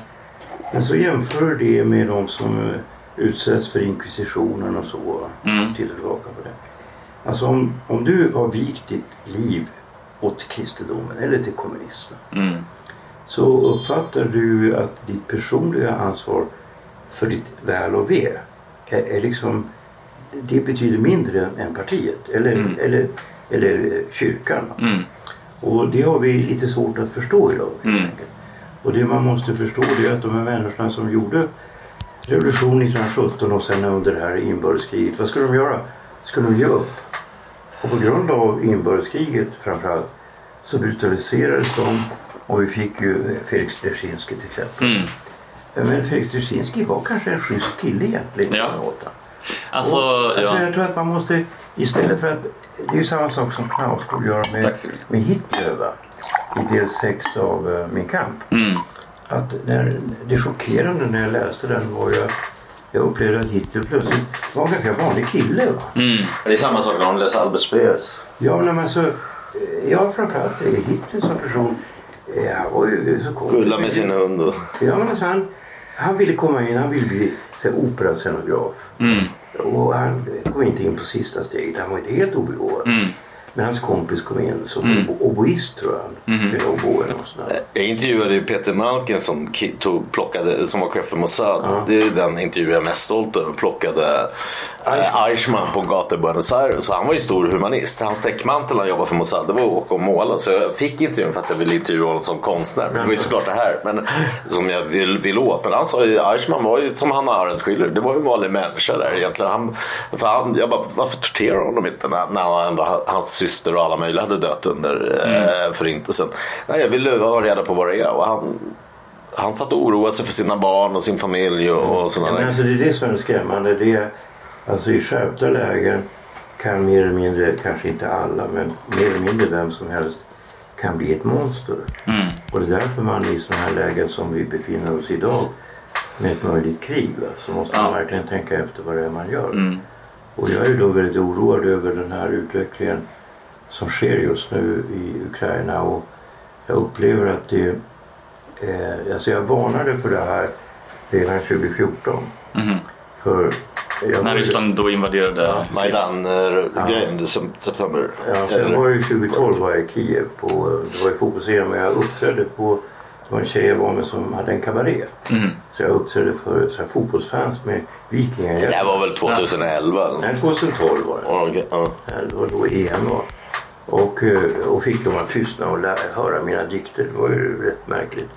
Men så jämför det med de som eh, utsätts för inkvisitionen och så. Mm. Tittar tillbaka på det. Alltså om, om du har vikt ditt liv åt kristendomen eller till kommunismen. Mm. Så uppfattar du att ditt personliga ansvar för ditt väl och ve är, är liksom, det betyder mindre än partiet eller, Mm. eller, eller eh, kyrkan. Mm. Och det har vi lite svårt att förstå idag. Mm. Och det man måste förstå är att de här människorna som gjorde revolution 1917 och sen under det här inbördeskriget, vad skulle de göra? Skulle de ge upp? Och på grund av inbördeskriget framförallt så brutaliserades de och vi fick ju Felix Dzerzjinskij till exempel. Mm. Men Felix Dzerzjinskij var kanske en schysst kille egentligen. Ja. Alltså, Och, alltså, ja. Jag tror att man måste istället för att det är ju samma sak som Knausgård gör med, med Hitler va? i del 6 av uh, Min kamp. Mm. Att när, det chockerande när jag läste den var ju att jag upplevde att Hitler plötsligt var en ganska vanlig kille. Va? Mm. Det är samma sak när de läser Albert Speers. Ja, men så, ja framförallt Hitler som person. var ju så konstig. Gulla med sin hund. Och... Ja, men alltså han, han ville komma in, han ville bli operascenograf. Mm. Och han kom inte in på sista steget. Han var inte helt obegåvad. Mm. Men hans kompis kom in som Mm. obo- oboist tror jag. Eller oboe eller något sånt där. Jag intervjuade ju Peter Malkin som, tog, plockade, som var chef för Mossad. Ja. Det är den intervju jag är mest stolt över. Plockade eh, Eichmann på gator i Buenos Aires. Så han var ju stor humanist. Hans täckmantel han jobbade för Mossad det var att åka och måla. Så jag fick intervjun för att jag ville intervjua honom som konstnär. Men det var ju såklart det här men, som jag vill, vill åt. Men han sa ju Eichmann var ju som Hanna Arendt skiljer. Det var ju en vanlig människa där egentligen. Han, för han, jag bara, varför torterar honom inte när, när han ändå, hans syster och alla möjliga hade dött under eh, förintelsen. Nej, jag ville ha reda på vad det är. Och han, han satt och oroade sig för sina barn och sin familj och, och sådana Ja, men alltså, det är det som är skrämmande. Det är, alltså, I skärpta lägen kan mer eller mindre, kanske inte alla, men mer eller mindre vem som helst kan bli ett monster. Och det är därför man i sådana här lägen som vi befinner oss idag med ett möjligt krig va, så måste man Ja. verkligen tänka efter vad det är man gör. Och jag är ju då väldigt oroad över den här utvecklingen som sker just nu i Ukraina och jag upplever att det eh, alltså jag varnade för det här redan 2014. För jag När Ryssland då invaderade Majdan-grejen i september. Ja, jag var ju 2012 var jag i Kiev på, det var ju fotbolls-EM och jag uppträdde på, det var en tjej jag var med som hade en kabaré. Så jag uppträdde för så här, fotbollsfans med Vikingahjälp. Det här var väl 2011? eller? Nej, 2012 var det. Ja, okej, ja. Ja, Det var då EM var. Och, eh, och fick dem att tystna och lä- höra mina dikter. Det var ju rätt märkligt.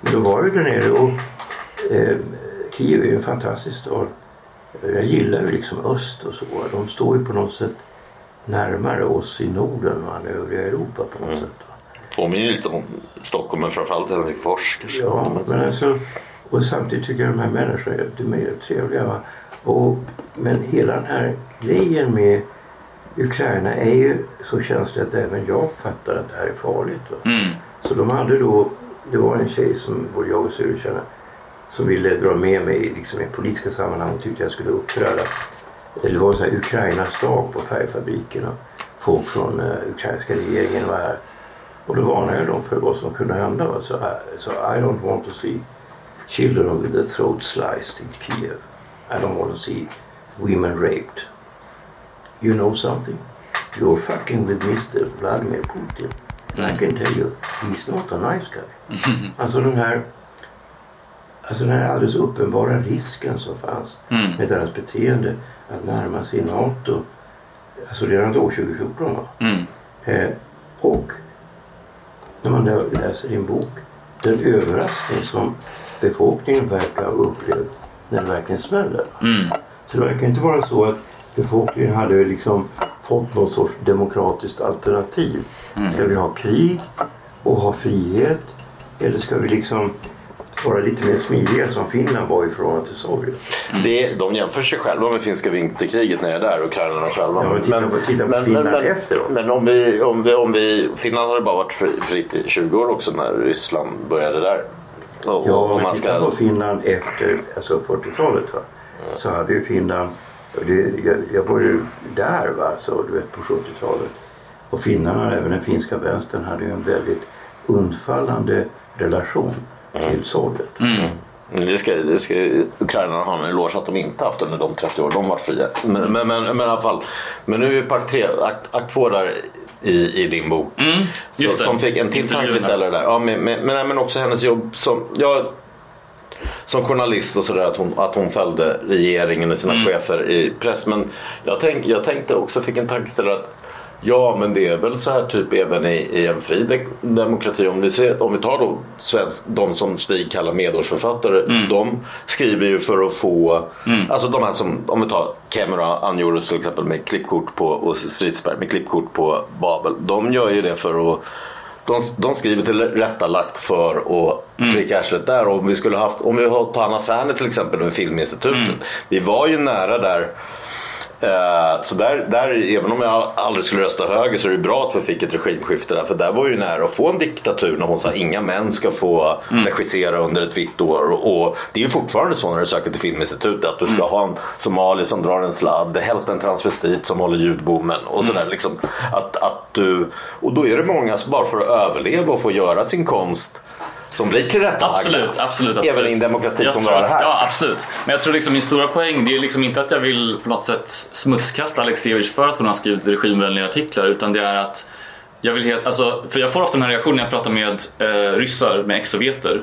Men då var jag där nere och eh, Kiev är ju en fantastisk stad. Jag gillar ju liksom öst och så. De står ju på något sätt närmare oss i Norden än övriga Europa på något sätt. va. Påminner lite om Stockholm men framförallt Helsingfors. Ja, men alltså, och samtidigt tycker jag de här människorna är- de är trevliga. Va? Och, men hela den här grejen med Ukraina är ju så känslig att även jag fattar att det här är farligt. Mm. Så de hade då, det var en tjej som både jag och Sture känner som ville dra med mig liksom, i politiska sammanhang och tyckte jag skulle uppträda. Det var en sån här Ukrainas dag på färgfabriken och folk från uh, ukrainska regeringen var här. Och då varnade jag dem för vad som kunde hända. Va? Så, I- så I don't want to see children with their throat sliced in Kiev. I don't want to see women raped. You know something? You're fucking with Mr Vladimir Putin. And I can tell you, he's not a nice guy. alltså den här Alltså den här alldeles uppenbara risken som fanns med deras beteende att närma sig NATO. Alltså redan då 2014 va? Mm. Eh, och när man läser din bok den överraskning som befolkningen verkar ha upplevt när det verkligen smäller. Så det verkar inte vara så att befolkningen hade liksom fått något sorts demokratiskt alternativ. Ska vi ha krig och ha frihet? Eller ska vi liksom vara lite mer smidiga som Finland var i förhållande till Sovjet? Det, de jämför sig själva med finska vinterkriget när jag är där, ukrainarna själva. Ja, men titta på- titta på Finland efteråt. Men om vi, om vi, om vi, Finland hade bara varit fri, fritt i 20 år också när Ryssland började där. Och, Ja, om man tittar ska, på Finland efter alltså 40-talet va? så hade ju Finland, det, jag, jag var ju där va, så, du vet, på 70-talet. Och finnarna, även den finska vänstern, hade ju en väldigt undfallande relation till Sovjet. Mm, det ska, det ska ukrainarna ha en eloge att de inte haft under de 30 år de varit fria. Men, men, men, men i alla fall. Men nu är vi på akt 3, akt, akt 2 där i, i din bok. just så, det. som fick en till tankeställare där. Ja, men, men, men, men också hennes jobb som, ja, som journalist och sådär att hon, att hon följde regeringen och sina Mm. chefer i press. Men jag, tänk, jag tänkte också, fick en tankeställare att Ja men det är väl så här typ även i, i en fri de- demokrati. Om vi, ser, om vi tar då svensk, de som Stig kallar medårsförfattare. Mm. De skriver ju för att få, alltså de här som, om vi tar Kemera Anjurus till exempel med klippkort på, och Stridsberg med klippkort på Babel. De gör ju det för att de, de skriver till rätta lagt för att slicka arslet där. Och om vi skulle haft, om vi har tagit Anna Serner till exempel med Filminstitutet. Vi var ju nära där. Eh, så där, där, även om jag aldrig skulle rösta höger så är det bra att vi fick ett regimskifte där. För där var ju nära att få en diktatur när hon sa inga män ska få regissera under ett vitt år. Och, det är ju fortfarande så när du söker till Filminstitutet att du ska ha en somalier som drar en sladd, helst en transvestit som håller ljudbommen och sådär liksom. Att, att du, och då är det många som bara för att överleva och få göra sin konst som blir tillrättalagda. Absolut, absolut, absolut. Även i en demokrati Jag som har att- här. Ja, absolut. Men jag tror liksom min stora poäng det är liksom inte att jag vill på något sätt smutskasta Alexievich för att hon har skrivit regimvänliga artiklar utan det är att jag vill helt, alltså, för jag får ofta den här reaktionen när jag pratar med eh, ryssar, med ex-sovjeter.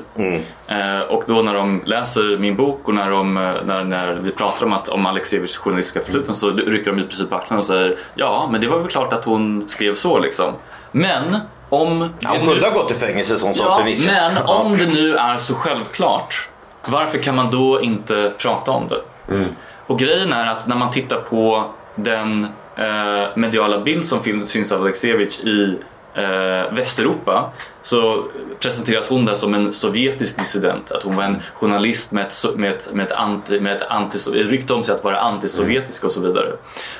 Eh, och då när de läser min bok och när, de, eh, när, när vi pratar om, att, om Alexievichs journalistiska förfluten så rycker de i princip på axlarna och säger ja, men det var väl klart att hon skrev så liksom. Men om... Nu- kunde ha gått i fängelse som Ja, men om det nu är så självklart, varför kan man då inte prata om det? Mm. Och grejen är att när man tittar på den eh, mediala bild som finns, av Alexievich i eh, Västeuropa så presenteras hon där som en sovjetisk dissident. Att hon var en journalist med ett, med ett, med ett, anti, med ett anti, rykte om sig att vara antisovjetisk och så vidare.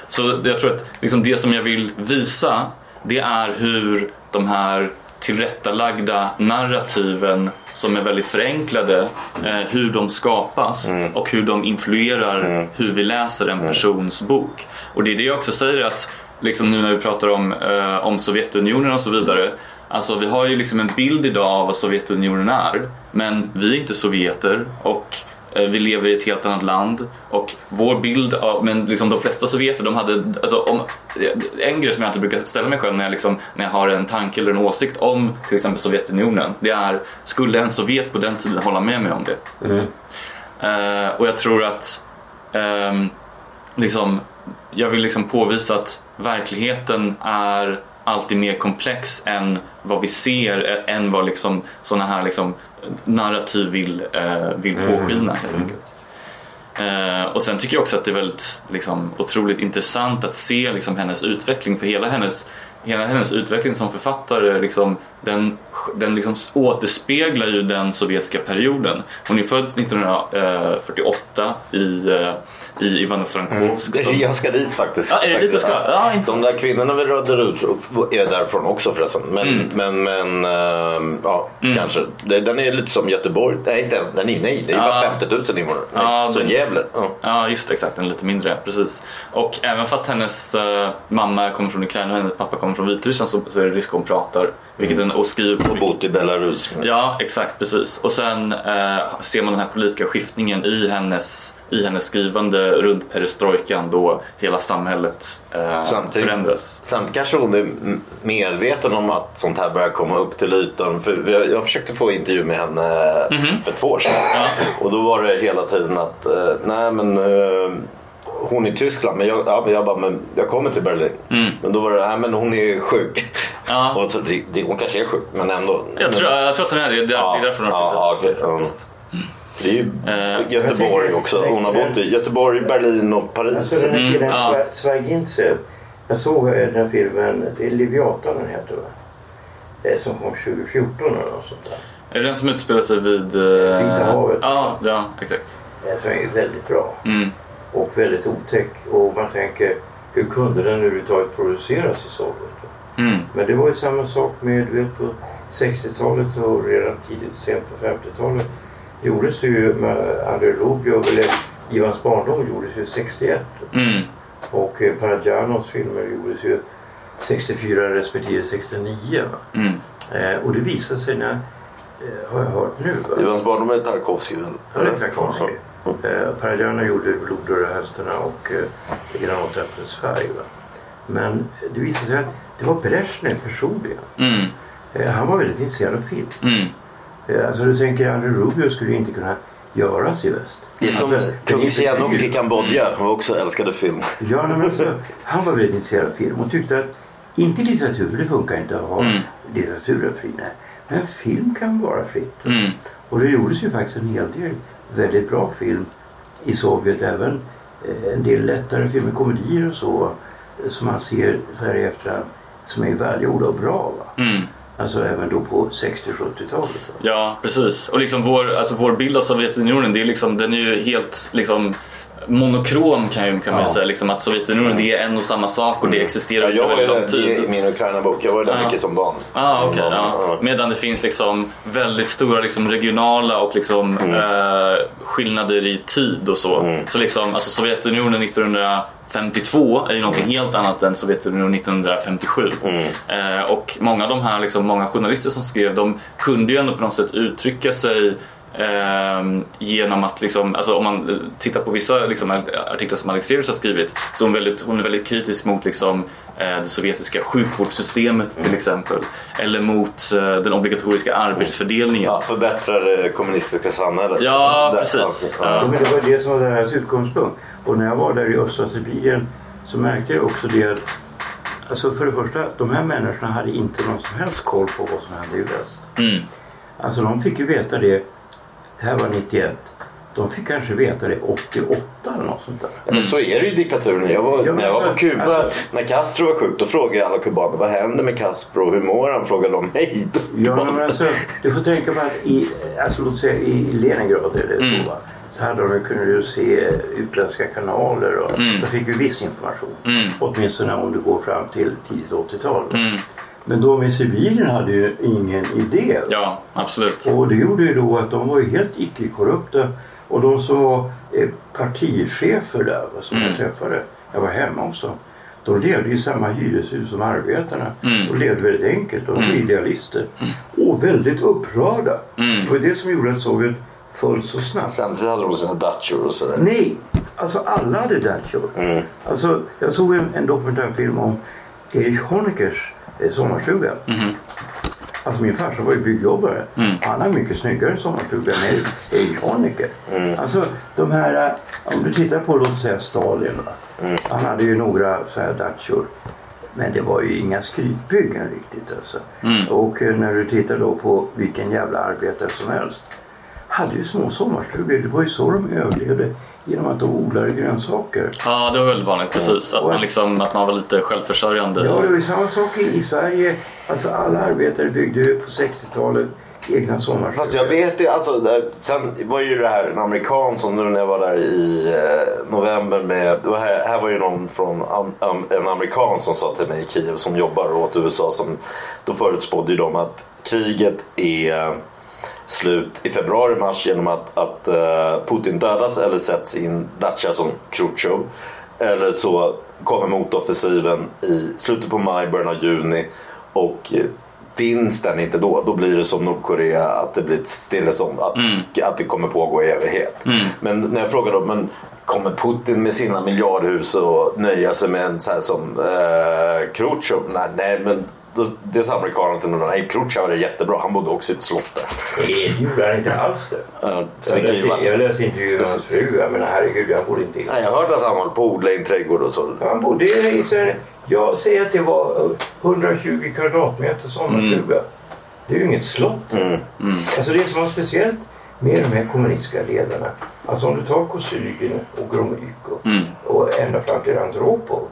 Så jag tror att liksom det som jag vill visa det är hur de här tillrättalagda narrativen som är väldigt förenklade, eh, hur de skapas och hur de influerar hur vi läser en persons bok. Och det är det jag också säger att liksom nu när vi pratar om, eh, om Sovjetunionen och så vidare Alltså vi har ju liksom en bild idag av vad Sovjetunionen är men vi är inte sovjeter och vi lever i ett helt annat land och vår bild av, men liksom de flesta sovjeter de hade, alltså om, en grej som jag inte brukar ställa mig själv när jag, liksom, när jag har en tanke eller en åsikt om till exempel Sovjetunionen det är, skulle en sovjet på den tiden hålla med mig om det? Eh, och jag tror att ehm, liksom, jag vill liksom påvisa att verkligheten är alltid mer komplex än vad vi ser, eh, än vad liksom, sådana här liksom, narrativ vill, eh, vill påskina helt enkelt. Eh, och sen tycker jag också att det är väldigt liksom, otroligt intressant att se liksom, hennes utveckling för hela hennes, hela hennes utveckling som författare liksom, den, den liksom återspeglar ju den sovjetiska perioden. Hon är född 1948 i, i Ivano-Frankovsk. Det är- Jag ska dit faktiskt. Ja, är det dit du ska? Ja, inte- De där kvinnorna vi radade ut är därifrån också förresten. Men, Mm. men, men ehm, ja, kanske. Det- Den är lite som Göteborg. Nej, inte. Den är, nej det är Ja. bara 50 000 invånare. Ja, så Gävle. Ja. Ja, just det, exakt. En lite mindre, precis. Och även fast hennes eh, mamma kommer från Ukraina och hennes pappa kommer från Vitryssland så, så är det ryska hon pratar. Vilket hon, och skriver på. Och bott i Belarus. Ja, exakt, precis. Och sen eh, ser man den här politiska skiftningen i hennes, i hennes skrivande runt perestrojkan då hela samhället eh, Samtidigt- förändras. Samt kanske hon är medveten om att sånt här börjar komma upp till ytan. För vi- jag försökte få intervju med henne Mhm. för två år sedan. Och då var det hela tiden att eh, nej men eh, hon är i Tyskland men jag, ja, men jag bara men jag kommer till Berlin. Men då var det nej men hon är sjuk. Mm. Ja. [LAUGHS] Och så, det, det, hon kanske är sjuk men ändå. Jag tror, jag tror att hon är det. Det är, Ja, därför hon har ja, flyttat. ja. faktiskt. Det är ju Eh, Göteborg också. Hon har bott i Göteborg, Berlin och Paris. Alltså den här Mm, killen, ja. Sva- Zweigintsev. Jag såg eh, den här filmen, det är Leviatan den heter va? Som kom 2014 eller något sånt där. Är det den som utspelar sig vid... Eh, Vita havet. Ja, ja, exakt. Som är väldigt bra. Mm. Och väldigt otäck. Och man tänker, hur kunde den överhuvudtaget produceras i Sovjet? Mm. Men det var ju samma sak med, du vet på 60-talet och redan tidigt, sent på 50-talet gjordes det ju med Andrei Rublev, eller Ivans barndom gjordes ju 61. Mm. Och eh, Parajanos filmer gjordes ju 64 respektive 69. Va? Mm. Eh, och det visade sig när, eh, har jag hört nu, va? Ivans barndom är Tarkovskij väl? Ja, det är Tarkovskij. Eh, Parajana gjorde Blod och höstarna och eh, Granatäpplets färg. Va? Men det visade sig att det var Brezhnev personligen. Mm. Eh, han var väldigt intresserad av film. Mm. Eh, alltså du tänker Andrei Rubio skulle inte kunna göras i väst. Det är som Alltså, kung Sihanouk i Kambodja. Han var också älskade film. Ja, men alltså, han var väldigt intresserad av film och tyckte att inte litteratur, för det funkar inte att ha Mm. litteraturen fri. Nej. Men film kan vara fritt. Mm. Och det gjordes ju faktiskt en hel del väldigt bra film i Sovjet. Även eh, en del lättare filmer, komedier och så. eh, Som man ser så här i efterhand. Som är välgjorda och bra. Va? Mm. Alltså även då på 60-70-talet. va. Ja, precis. Och liksom vår, alltså vår bild av Sovjetunionen, det är liksom, den är ju helt liksom, monokrom kan, ju, kan man ju Ja. säga. Liksom, att Sovjetunionen det är en och samma sak och det existerar Ja, jag under ju väldigt lång tid. i min Ukraina-bok. Jag var där Ja. mycket som barn. Ah, okay, ja. Ja. Medan det finns liksom väldigt stora liksom regionala och liksom, eh, skillnader i tid och så. Så liksom, alltså Sovjetunionen 1952 är ju någonting helt annat än Sovjetunionen 1957. Eh, och många av de här liksom, många journalister som skrev de kunde ju ändå på något sätt uttrycka sig genom att liksom, alltså om man eh, tittar på vissa liksom, artiklar som Alexeus har skrivit så är hon, väldigt, hon är väldigt kritisk mot liksom, eh, det sovjetiska sjukvårdssystemet till exempel. Eller mot eh, den obligatoriska arbetsfördelningen. Ja, förbättra det kommunistiska samhället. Ja, precis. Ja. Ja, men det var det som var deras utgångspunkt. Och när jag var där i östra Sibirien så märkte jag också det att Alltså för det första, de här människorna hade inte någon som helst koll på vad som hände i väst. Mm. Alltså de fick ju veta det, det här var 91, de fick kanske veta det 88 eller något sånt där. Men så är det ju i diktaturen. Jag var, Ja, när jag var på Kuba, alltså- när Castro var sjuk, då frågade alla kubaner vad händer med Castro? Hur mår han? Frågade de mig. Ja, men alltså, du får tänka på att i, alltså, låt säga, i Leningrad eller Mm. så, hade de, kunde du se utländska kanaler och Mm. de fick ju viss information. Mm. Åtminstone om du går fram till tidigt 80-tal. Mm. Men de i Sibirien hade ju ingen idé. Ja, absolut. Och det gjorde ju då att de var ju helt icke-korrupta. Och de som var eh, partichefer där va, som Mm. jag träffade, jag var hemma hos dem. De levde i samma hyreshus som arbetarna. Mm. De levde väldigt enkelt. De var idealister. Och väldigt upprörda. Mm. Det var det som gjorde att Sovjet föll så snabbt. Samtidigt hade de sina Dutchor och sådär. Nej, alltså alla hade Dutchor. Mm. Alltså, jag såg en, en dokumentärfilm om Erich Honeckers sommarstuga. Mhm. Alltså min farsa var ju byggjobbare. Mm. Han har mycket snyggare sommarstuga än Erich Honecker. Mm. Alltså de här, eh, om du tittar på låt säga Stalin. Va? Mm. Han hade ju några så här Dutchor. Men det var ju inga skrytbyggen riktigt alltså. Mm. Och eh, när du tittar då på vilken jävla arbetare som helst. Hade ju små sommarstugor. Det var ju så de överlevde. Genom att de odlade grönsaker. Ja, det var väldigt vanligt precis. Att man, liksom, att man var lite självförsörjande. Ja, det var ju samma sak i, Sverige. Alltså alla arbetare byggde ju på 60-talet egna sommarstugor. Fast jag vet det, alltså, där, sen var ju det här en amerikan som nu när jag var där i eh, november med, det var här, här var ju någon från am, am, en amerikan som sa till mig i Kiev som jobbar åt USA som då förutspådde ju de att kriget är slut i februari-mars genom att, att eh, Putin dödas eller sätts i en dacha som Khrushchev. Eller så kommer motoffensiven i slutet på maj, början av juni och eh, finns den inte då, då blir det som Nordkorea att det blir ett stillestånd. Att, att det kommer pågå i evighet. Men när jag frågar då, men kommer Putin med sina miljardhus och nöja sig med en så här som eh, Khrushchev? Nej, nej men då, det sa amerikanerna till mig. Nej, Khrushchev var jättebra. Han bodde också i ett slott där. Nej, det gjorde han inte alls det. Så Jag det läste, vara- jag läste intervjuer med hans fru. Jag menar herregud, han borde inte... Nej, jag har hört att han håller på att odla i en trädgård och så. Han bodde i så Jag säger att det var eh, 120 kvadratmeter sommarstuga. Det är ju inget slott. Alltså det som var speciellt med de här kommunistiska ledarna. Alltså om du tar Kosygin och Gromyko och ända fram till Andropov.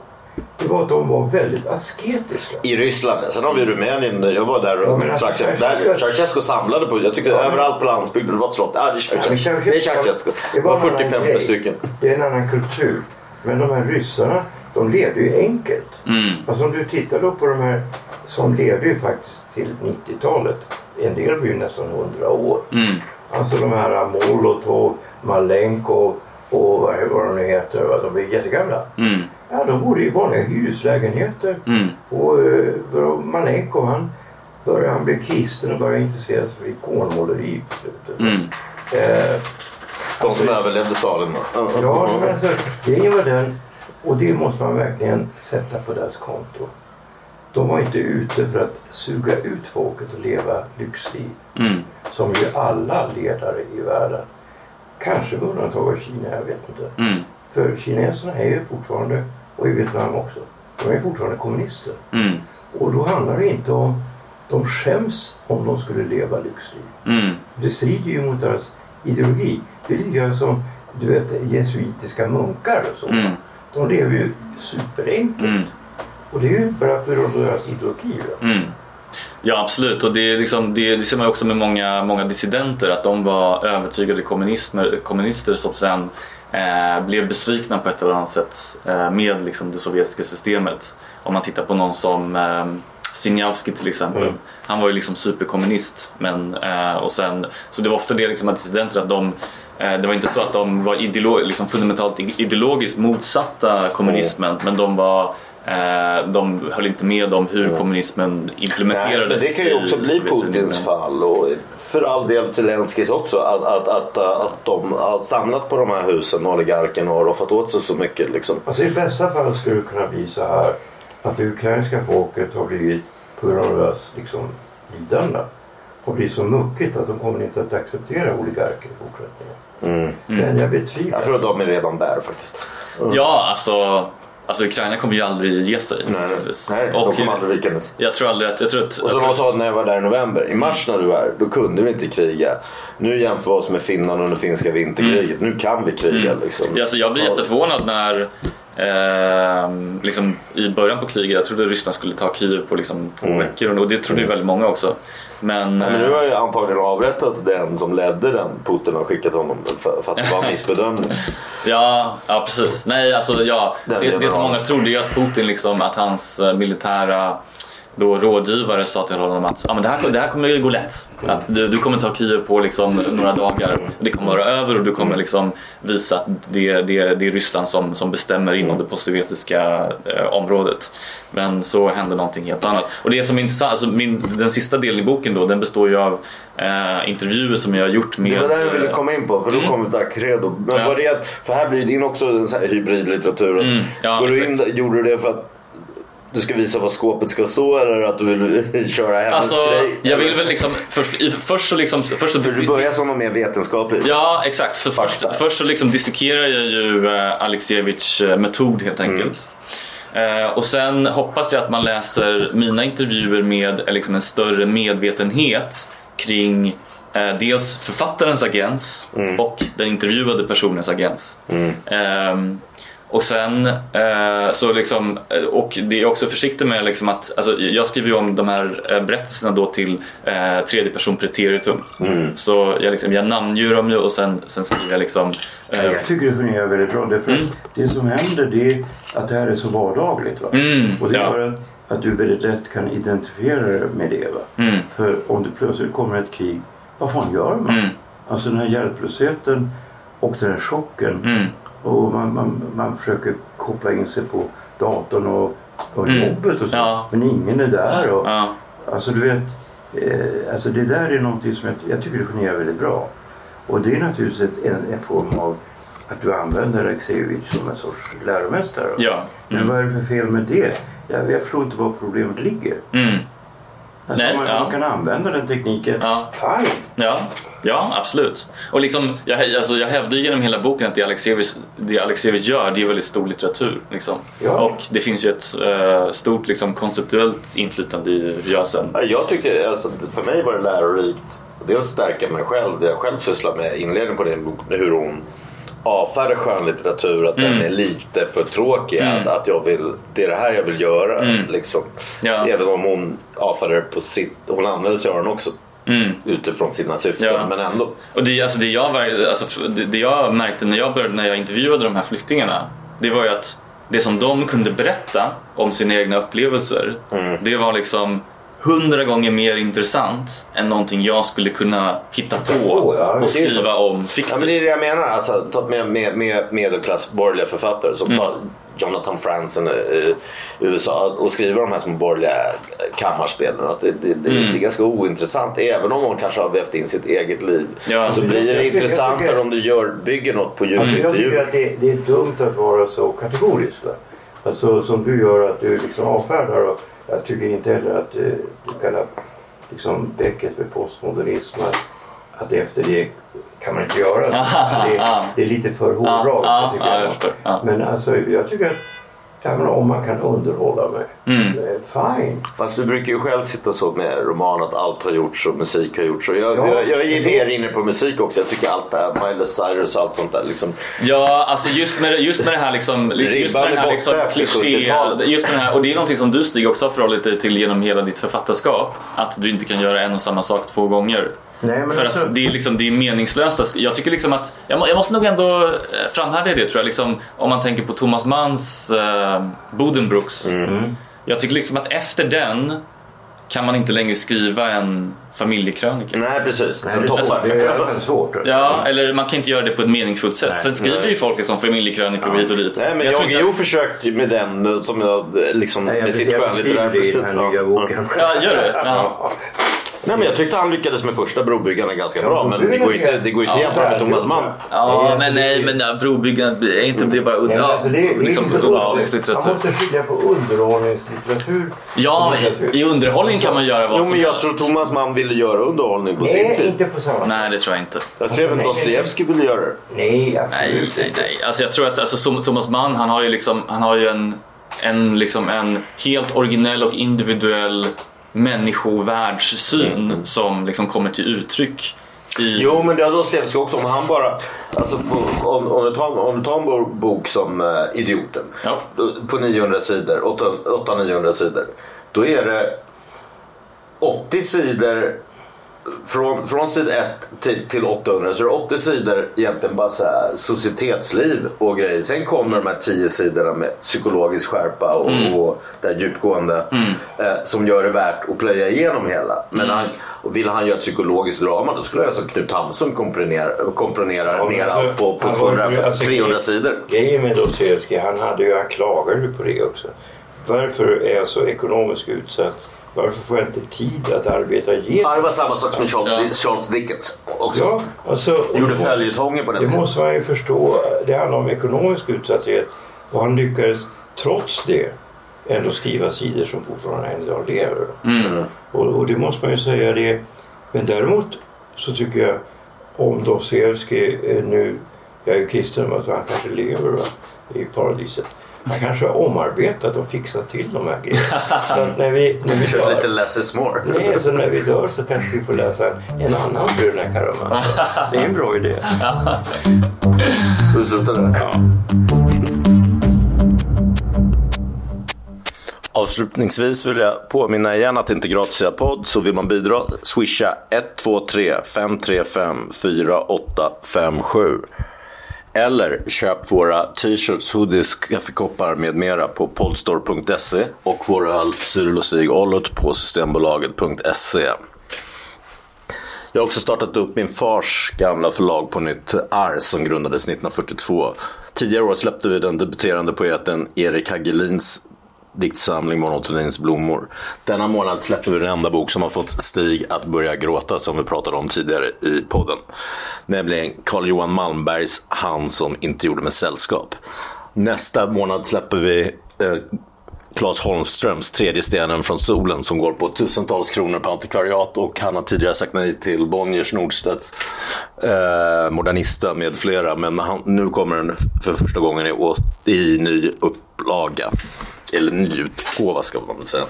Det var att de var väldigt asketiska. I Ryssland. Sen har vi Rumänien. Jag var där Ja, men strax alltså, efter. Där Ceausescu samlade på. Jag tycker Ja, överallt på landsbygden. Det var ett slott. Ja, det är Ceausescu. Det var en annan 40-50 grej. stycken. Det är en annan kultur. Men de här ryssarna, de levde ju enkelt. Mm. Alltså om du tittar då på de här som levde ju faktiskt till 90-talet. En del blir ju nästan 100 år. Mm. Alltså de här Molotov, Malenkov och vad, vad de nu heter. va, De blir jättegamla. Mm. Ja, de bodde i vanliga hyreslägenheter. Mm. Och uh, Malenkov han, började, han blev kristen och började intressera sig för ikonmåleri på slutet. Mm. Eh, De som överlevde Stalin. då. Ja, men alltså, grejen var den, och det måste man verkligen sätta på deras konto. De var inte ute för att suga ut folket och leva lyxliv. Mm. Som ju alla ledare i världen. Kanske med undantag av Kina, jag vet inte. Mm. För kineserna är ju fortfarande, och i Vietnam också, de är fortfarande kommunister. Mm. Och då handlar det inte om, de skäms om de skulle leva lyxliv. Mm. Det strider ju mot deras ideologi. Det är lite grann som du vet, jesuitiska munkar och så. Mm. De lever ju superenkelt. Mm. Och det är ju bara för deras ideologi. Mm. Ja absolut och det, liksom, det, det ser man också med många, många dissidenter att de var övertygade kommunister som sen eh, blev besvikna på ett eller annat sätt eh, med liksom, det sovjetiska systemet. Om man tittar på någon som eh, Sinjavski till exempel. Mm. Han var ju liksom superkommunist. Men, eh, och sen, så det var ofta det liksom att dissidenter att de eh, det var inte så att de var ideolo- liksom fundamentalt ideologiskt motsatta kommunismen men de var de höll inte med om hur kommunismen Mm. Nej, implementerades. men det kan ju också bli. Putins fall och för all del Zelenskyjs också. Att, att, att, att de har samlat på de här husen, oligarkerna och roffat åt sig så mycket. Liksom. Alltså i bästa fall skulle det kunna bli så här att det ukrainska folket har blivit på grund av deras liksom, lidande har blivit så muckigt att de kommer inte att acceptera oligarker i fortsättningen. Mm. Men jag betvivlar. Jag tror att de är redan där faktiskt. Ja, alltså, alltså Ukraina kommer ju aldrig ge sig. Nej, nej. nej de Och kommer aldrig vikandes. jag tror aldrig att... Jag tror att Och som de sa när jag var där i november. I mars när du var här, då kunde vi inte kriga. Nu jämför vi oss med Finland under finska vinterkriget. Nu kan vi kriga liksom. Ja, alltså jag blir jätteförvånad när eh, liksom, i början på kriget, jag trodde Ryssland skulle ta Kiev på liksom, två veckor och det trodde ju väldigt många också. Men, Mm. Ja, men nu eh, har ju antagligen avrättats den som ledde den. Putin har skickat honom för, för att det var en missbedömning. [LAUGHS] Ja, ja precis. Nej, alltså ja. Det, det som många trodde är att Putin, liksom, att hans eh, militära då rådgivare sa till honom att ah, men det, här, det här kommer ju gå lätt. Att du, du kommer ta Kiev på liksom några dagar. Det kommer vara över och du kommer liksom visa att det, det, det är Ryssland som, som bestämmer inom det postsovjetiska eh, området. Men så hände någonting helt annat. Och det som är intressant, alltså min, den sista delen i boken då, den består ju av eh, intervjuer som jag har gjort med... Det var det jag ville komma in på, för då kommer vi till Acredo. Men Ja. var det, för här blir det in också en sån här hybridlitteratur. Mm, ja, Går du in, gjorde du det för att du ska visa var skåpet ska stå eller att du vill [LAUGHS] köra hennes Alltså, grej? jag vill väl liksom, för, först så liksom, först så För du börjar som något mer vetenskapligt. Ja, exakt. För först, först så liksom dissekerar jag ju eh, Alexievich eh, metod helt enkelt. Eh, och sen hoppas jag att man läser mina intervjuer med eh, liksom en större medvetenhet kring eh, dels författarens agens och den intervjuade personens agens. Ehm, och sen eh, så liksom, eh, och det är också försiktig med liksom att, alltså, jag skriver ju om de här eh, berättelserna då till eh, tredje person preteritum. Så jag, liksom, jag namnger dem ju och sen, sen skriver jag liksom eh, Jag tycker det fungerar väldigt bra. Därför att Det som händer det är att det här är så vardagligt. Va? Mm, och det gör att, att du väldigt lätt kan identifiera dig med det. Va? Mm. För om det plötsligt kommer ett krig, vad fan gör man? Mm. Alltså den här hjälplösheten och den här chocken. Och man, man, man försöker koppla in sig på datorn och, och Mm. jobbet och så. Ja. Men ingen är där. Och, ja. Alltså du vet, eh, alltså det där är någonting som jag, jag tycker det fungerar väldigt bra. Och det är naturligtvis ett, en, en form av att du använder Alexievich som en sorts läromästare. Ja. Men Mm. vad är det för fel med det? Jag, jag förstår inte var problemet ligger. Mm. Alltså, Nej, om man, ja. man kan använda den tekniken, Ja. fine. Ja, ja absolut. Och liksom, jag, alltså, jag hävdar ju genom hela boken att det Alexievich, det Alexievich gör det är väldigt stor litteratur. Liksom. Ja. Och det finns ju ett eh, stort liksom, konceptuellt inflytande i hur jag sen... Ja, Jag tycker, alltså, för mig var det lärorikt. Dels stärka mig själv, det jag själv sysslar med inledningen på din bok. Hur hon avfärdar skönlitteratur, att Mm. den är lite för tråkig. Att, att jag vill, det är det här jag vill göra. Liksom. Ja. Även om hon avfärdar det på sitt, hon använder sig av den också Mm. utifrån sina syften. Ja. Men ändå. Och det, alltså, det, jag, alltså, det, jag märkte när jag, började, när jag intervjuade de här flyktingarna det var ju att det som de kunde berätta om sina egna upplevelser det var liksom hundra gånger mer intressant än någonting jag skulle kunna hitta på Oh, ja, och det är skriva om Ja, fiktivt. men det är det jag menar. Alltså, ta med, med, med medelklass borgerliga författare som Mm. Jonathan Franzen i USA och skriver de här små borgerliga kammarspelen. Att det, det, det, Mm. det är ganska ointressant. Även om man kanske har vävt in sitt eget liv. Ja. Så blir det intressantare om du gör, bygger något på Alltså, jag tycker att det, det är dumt att vara så kategorisk. Va? Alltså som du gör att du liksom avfärdar. Och jag tycker inte heller att eh, du kallar liksom Beckett för postmodernism. Att, att efter det kan man inte göra [LAUGHS] det, det är lite för hårdraget. Men alltså jag tycker att även om man kan underhålla mig. Mm. Fine. Fast du brukar ju själv sitta så med roman att allt har gjorts och musik har gjorts. Och jag, Ja, jag, jag är det- mer inne på musik också. Jag tycker allt det här, Miley Cyrus och allt sånt där. Liksom. Ja, alltså just med, just med det här liksom, just med den är här liksom kliché, 70-talet. just med den här, och det är någonting som du Stig också har förhållit dig till genom hela ditt författarskap. Att du inte kan göra en och samma sak två gånger. Nej, men För alltså- att det är, liksom, det är meningslöst. Jag tycker liksom att, jag, må, jag måste nog ändå eh, framhärda i det tror jag. Liksom, om man tänker på Thomas Manns eh, Bodenbrooks. Mm. Jag tycker liksom att efter den kan man inte längre skriva en familjekrönika. Nej precis, Nej, den det, toppar. det är svårt. Ja, eller man kan inte göra det på ett meningsfullt sätt. Nej. Sen skriver Nej. ju folk liksom familjekrönikor hit och dit. Nej, men Jag jag, inte jag att- försökte ju med den eh, som jag eh, liksom Nej, jag med sitt beskriver skönlitterära det i den här nya boken. Ja, gör du? [LAUGHS] Ja. Nej men jag tyckte han lyckades med första brobyggarna ganska bra men det går ju inte, det går inte Ja, jämföra med Thomas Mann. Ja, men nej, men ja, brobyggarna, är inte det bara udda? alltså det, det är liksom, underhållningslitteratur? Man måste skilja på underhållningslitteratur Ja, i underhållning kan man göra vad Jo som men jag helst. tror Thomas Mann ville göra underhållning på sin Nej, tid. inte på samma sätt. Nej, det tror jag inte. Jag tror även Dostojevskij ville göra det. Nej, absolut Nej, inte. nej, nej. Alltså jag tror att alltså, Thomas Mann, han har ju liksom, han har ju en, en, liksom, en helt originell och individuell människovärldssyn som liksom kommer till uttryck i... Jo men det har Dostojevskij också. Om han bara, alltså, på, om, om, du tar, om du tar en bok som uh, Idioten Ja. på 900 sidor, 800-900 sidor. Då är det 80 sidor från, från sid 1 till, till 800 så är det 80 sidor egentligen bara så här societetsliv och grejer. Sen kommer de här 10 sidorna med psykologisk skärpa och, Mm. och det här djupgående eh, som gör det värt att plöja igenom hela. Men Mm. han, och vill han göra ett psykologiskt drama då skulle jag som Knut Hamsun komponera, komponera Ja, ner allt på, på han var ju- 200, alltså, 300 sidor. Grejen med Dostojevskij, han, hade ju, han klagade ju på det också. Varför är jag så ekonomiskt utsatt? Varför får jag inte tid att arbeta Ja, igenom? det var samma sak som Ja. Charles, Charles Dickens också. Ja, alltså, Gjorde följetonger på den Det tiden. måste man ju förstå. Det handlar om ekonomisk utsatthet. Och han lyckades trots det ändå skriva sidor som fortfarande än idag lever. Och, och det måste man ju säga det. Men däremot så tycker jag om Dostojevskij eh, nu, jag är ju kristen, så han kanske lever va, i paradiset. Han kanske har omarbetat och fixat till de här grejerna. Så att när vi, när vi Kört dör, lite less is more. nej, så när vi dör så kanske vi får läsa en annan Bröderna Karamazov. Det är en bra idé. Ska vi sluta där? Ja. Avslutningsvis vill jag påminna igen att inte att podd. Så vill man bidra, swisha 123 535 4857. Eller köp våra t-shirts, hoodies, kaffekoppar med mera på podstore.se och vår öl Cyril och Stig Ollot på systembolaget.se. Jag har också startat upp min fars gamla förlag på nytt, Ars, som grundades 1942. Tidigare år släppte vi den debuterande poeten Erik Hagelins diktsamling Monotonins blommor. Denna månad släpper vi den enda bok som har fått Stig att börja gråta som vi pratade om tidigare i podden. Nämligen Carl Johan Malmbergs Han som inte gjorde mig sällskap. Nästa månad släpper vi eh, Claes Holmströms Tredje stenen från solen som går på tusentals kronor på antikvariat och han har tidigare sagt nej till Bonniers, Nordstedts, eh, Modernista med flera. Men han, nu kommer den för första gången i, i ny upplaga. Eller ny utgåva ska man väl säga.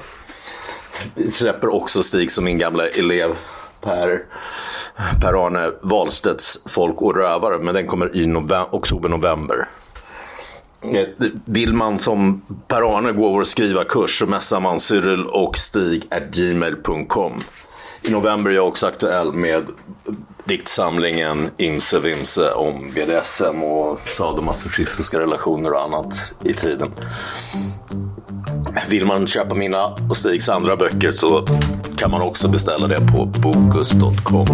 Vi släpper också Stig som min gamla elev Per, Per-Arne Wahlstedts Folk och rövare. Men den kommer i oktober-november. Vill man som Per-Arne gå vår skrivarkurs så messar man Cyril och Stig at gmail.com. I november är jag också aktuell med diktsamlingen Imse Vimse om BDSM och sadomasochistiska relationer och annat i tiden. Vill man köpa mina och Stigs andra böcker så kan man också beställa det på bokus.com.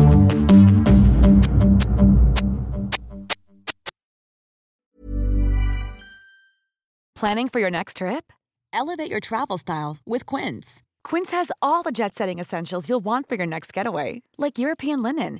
Planning for your next trip? Elevate your travel style with Quince. Quince has all the jet setting essentials you'll want for your next getaway, like European linen,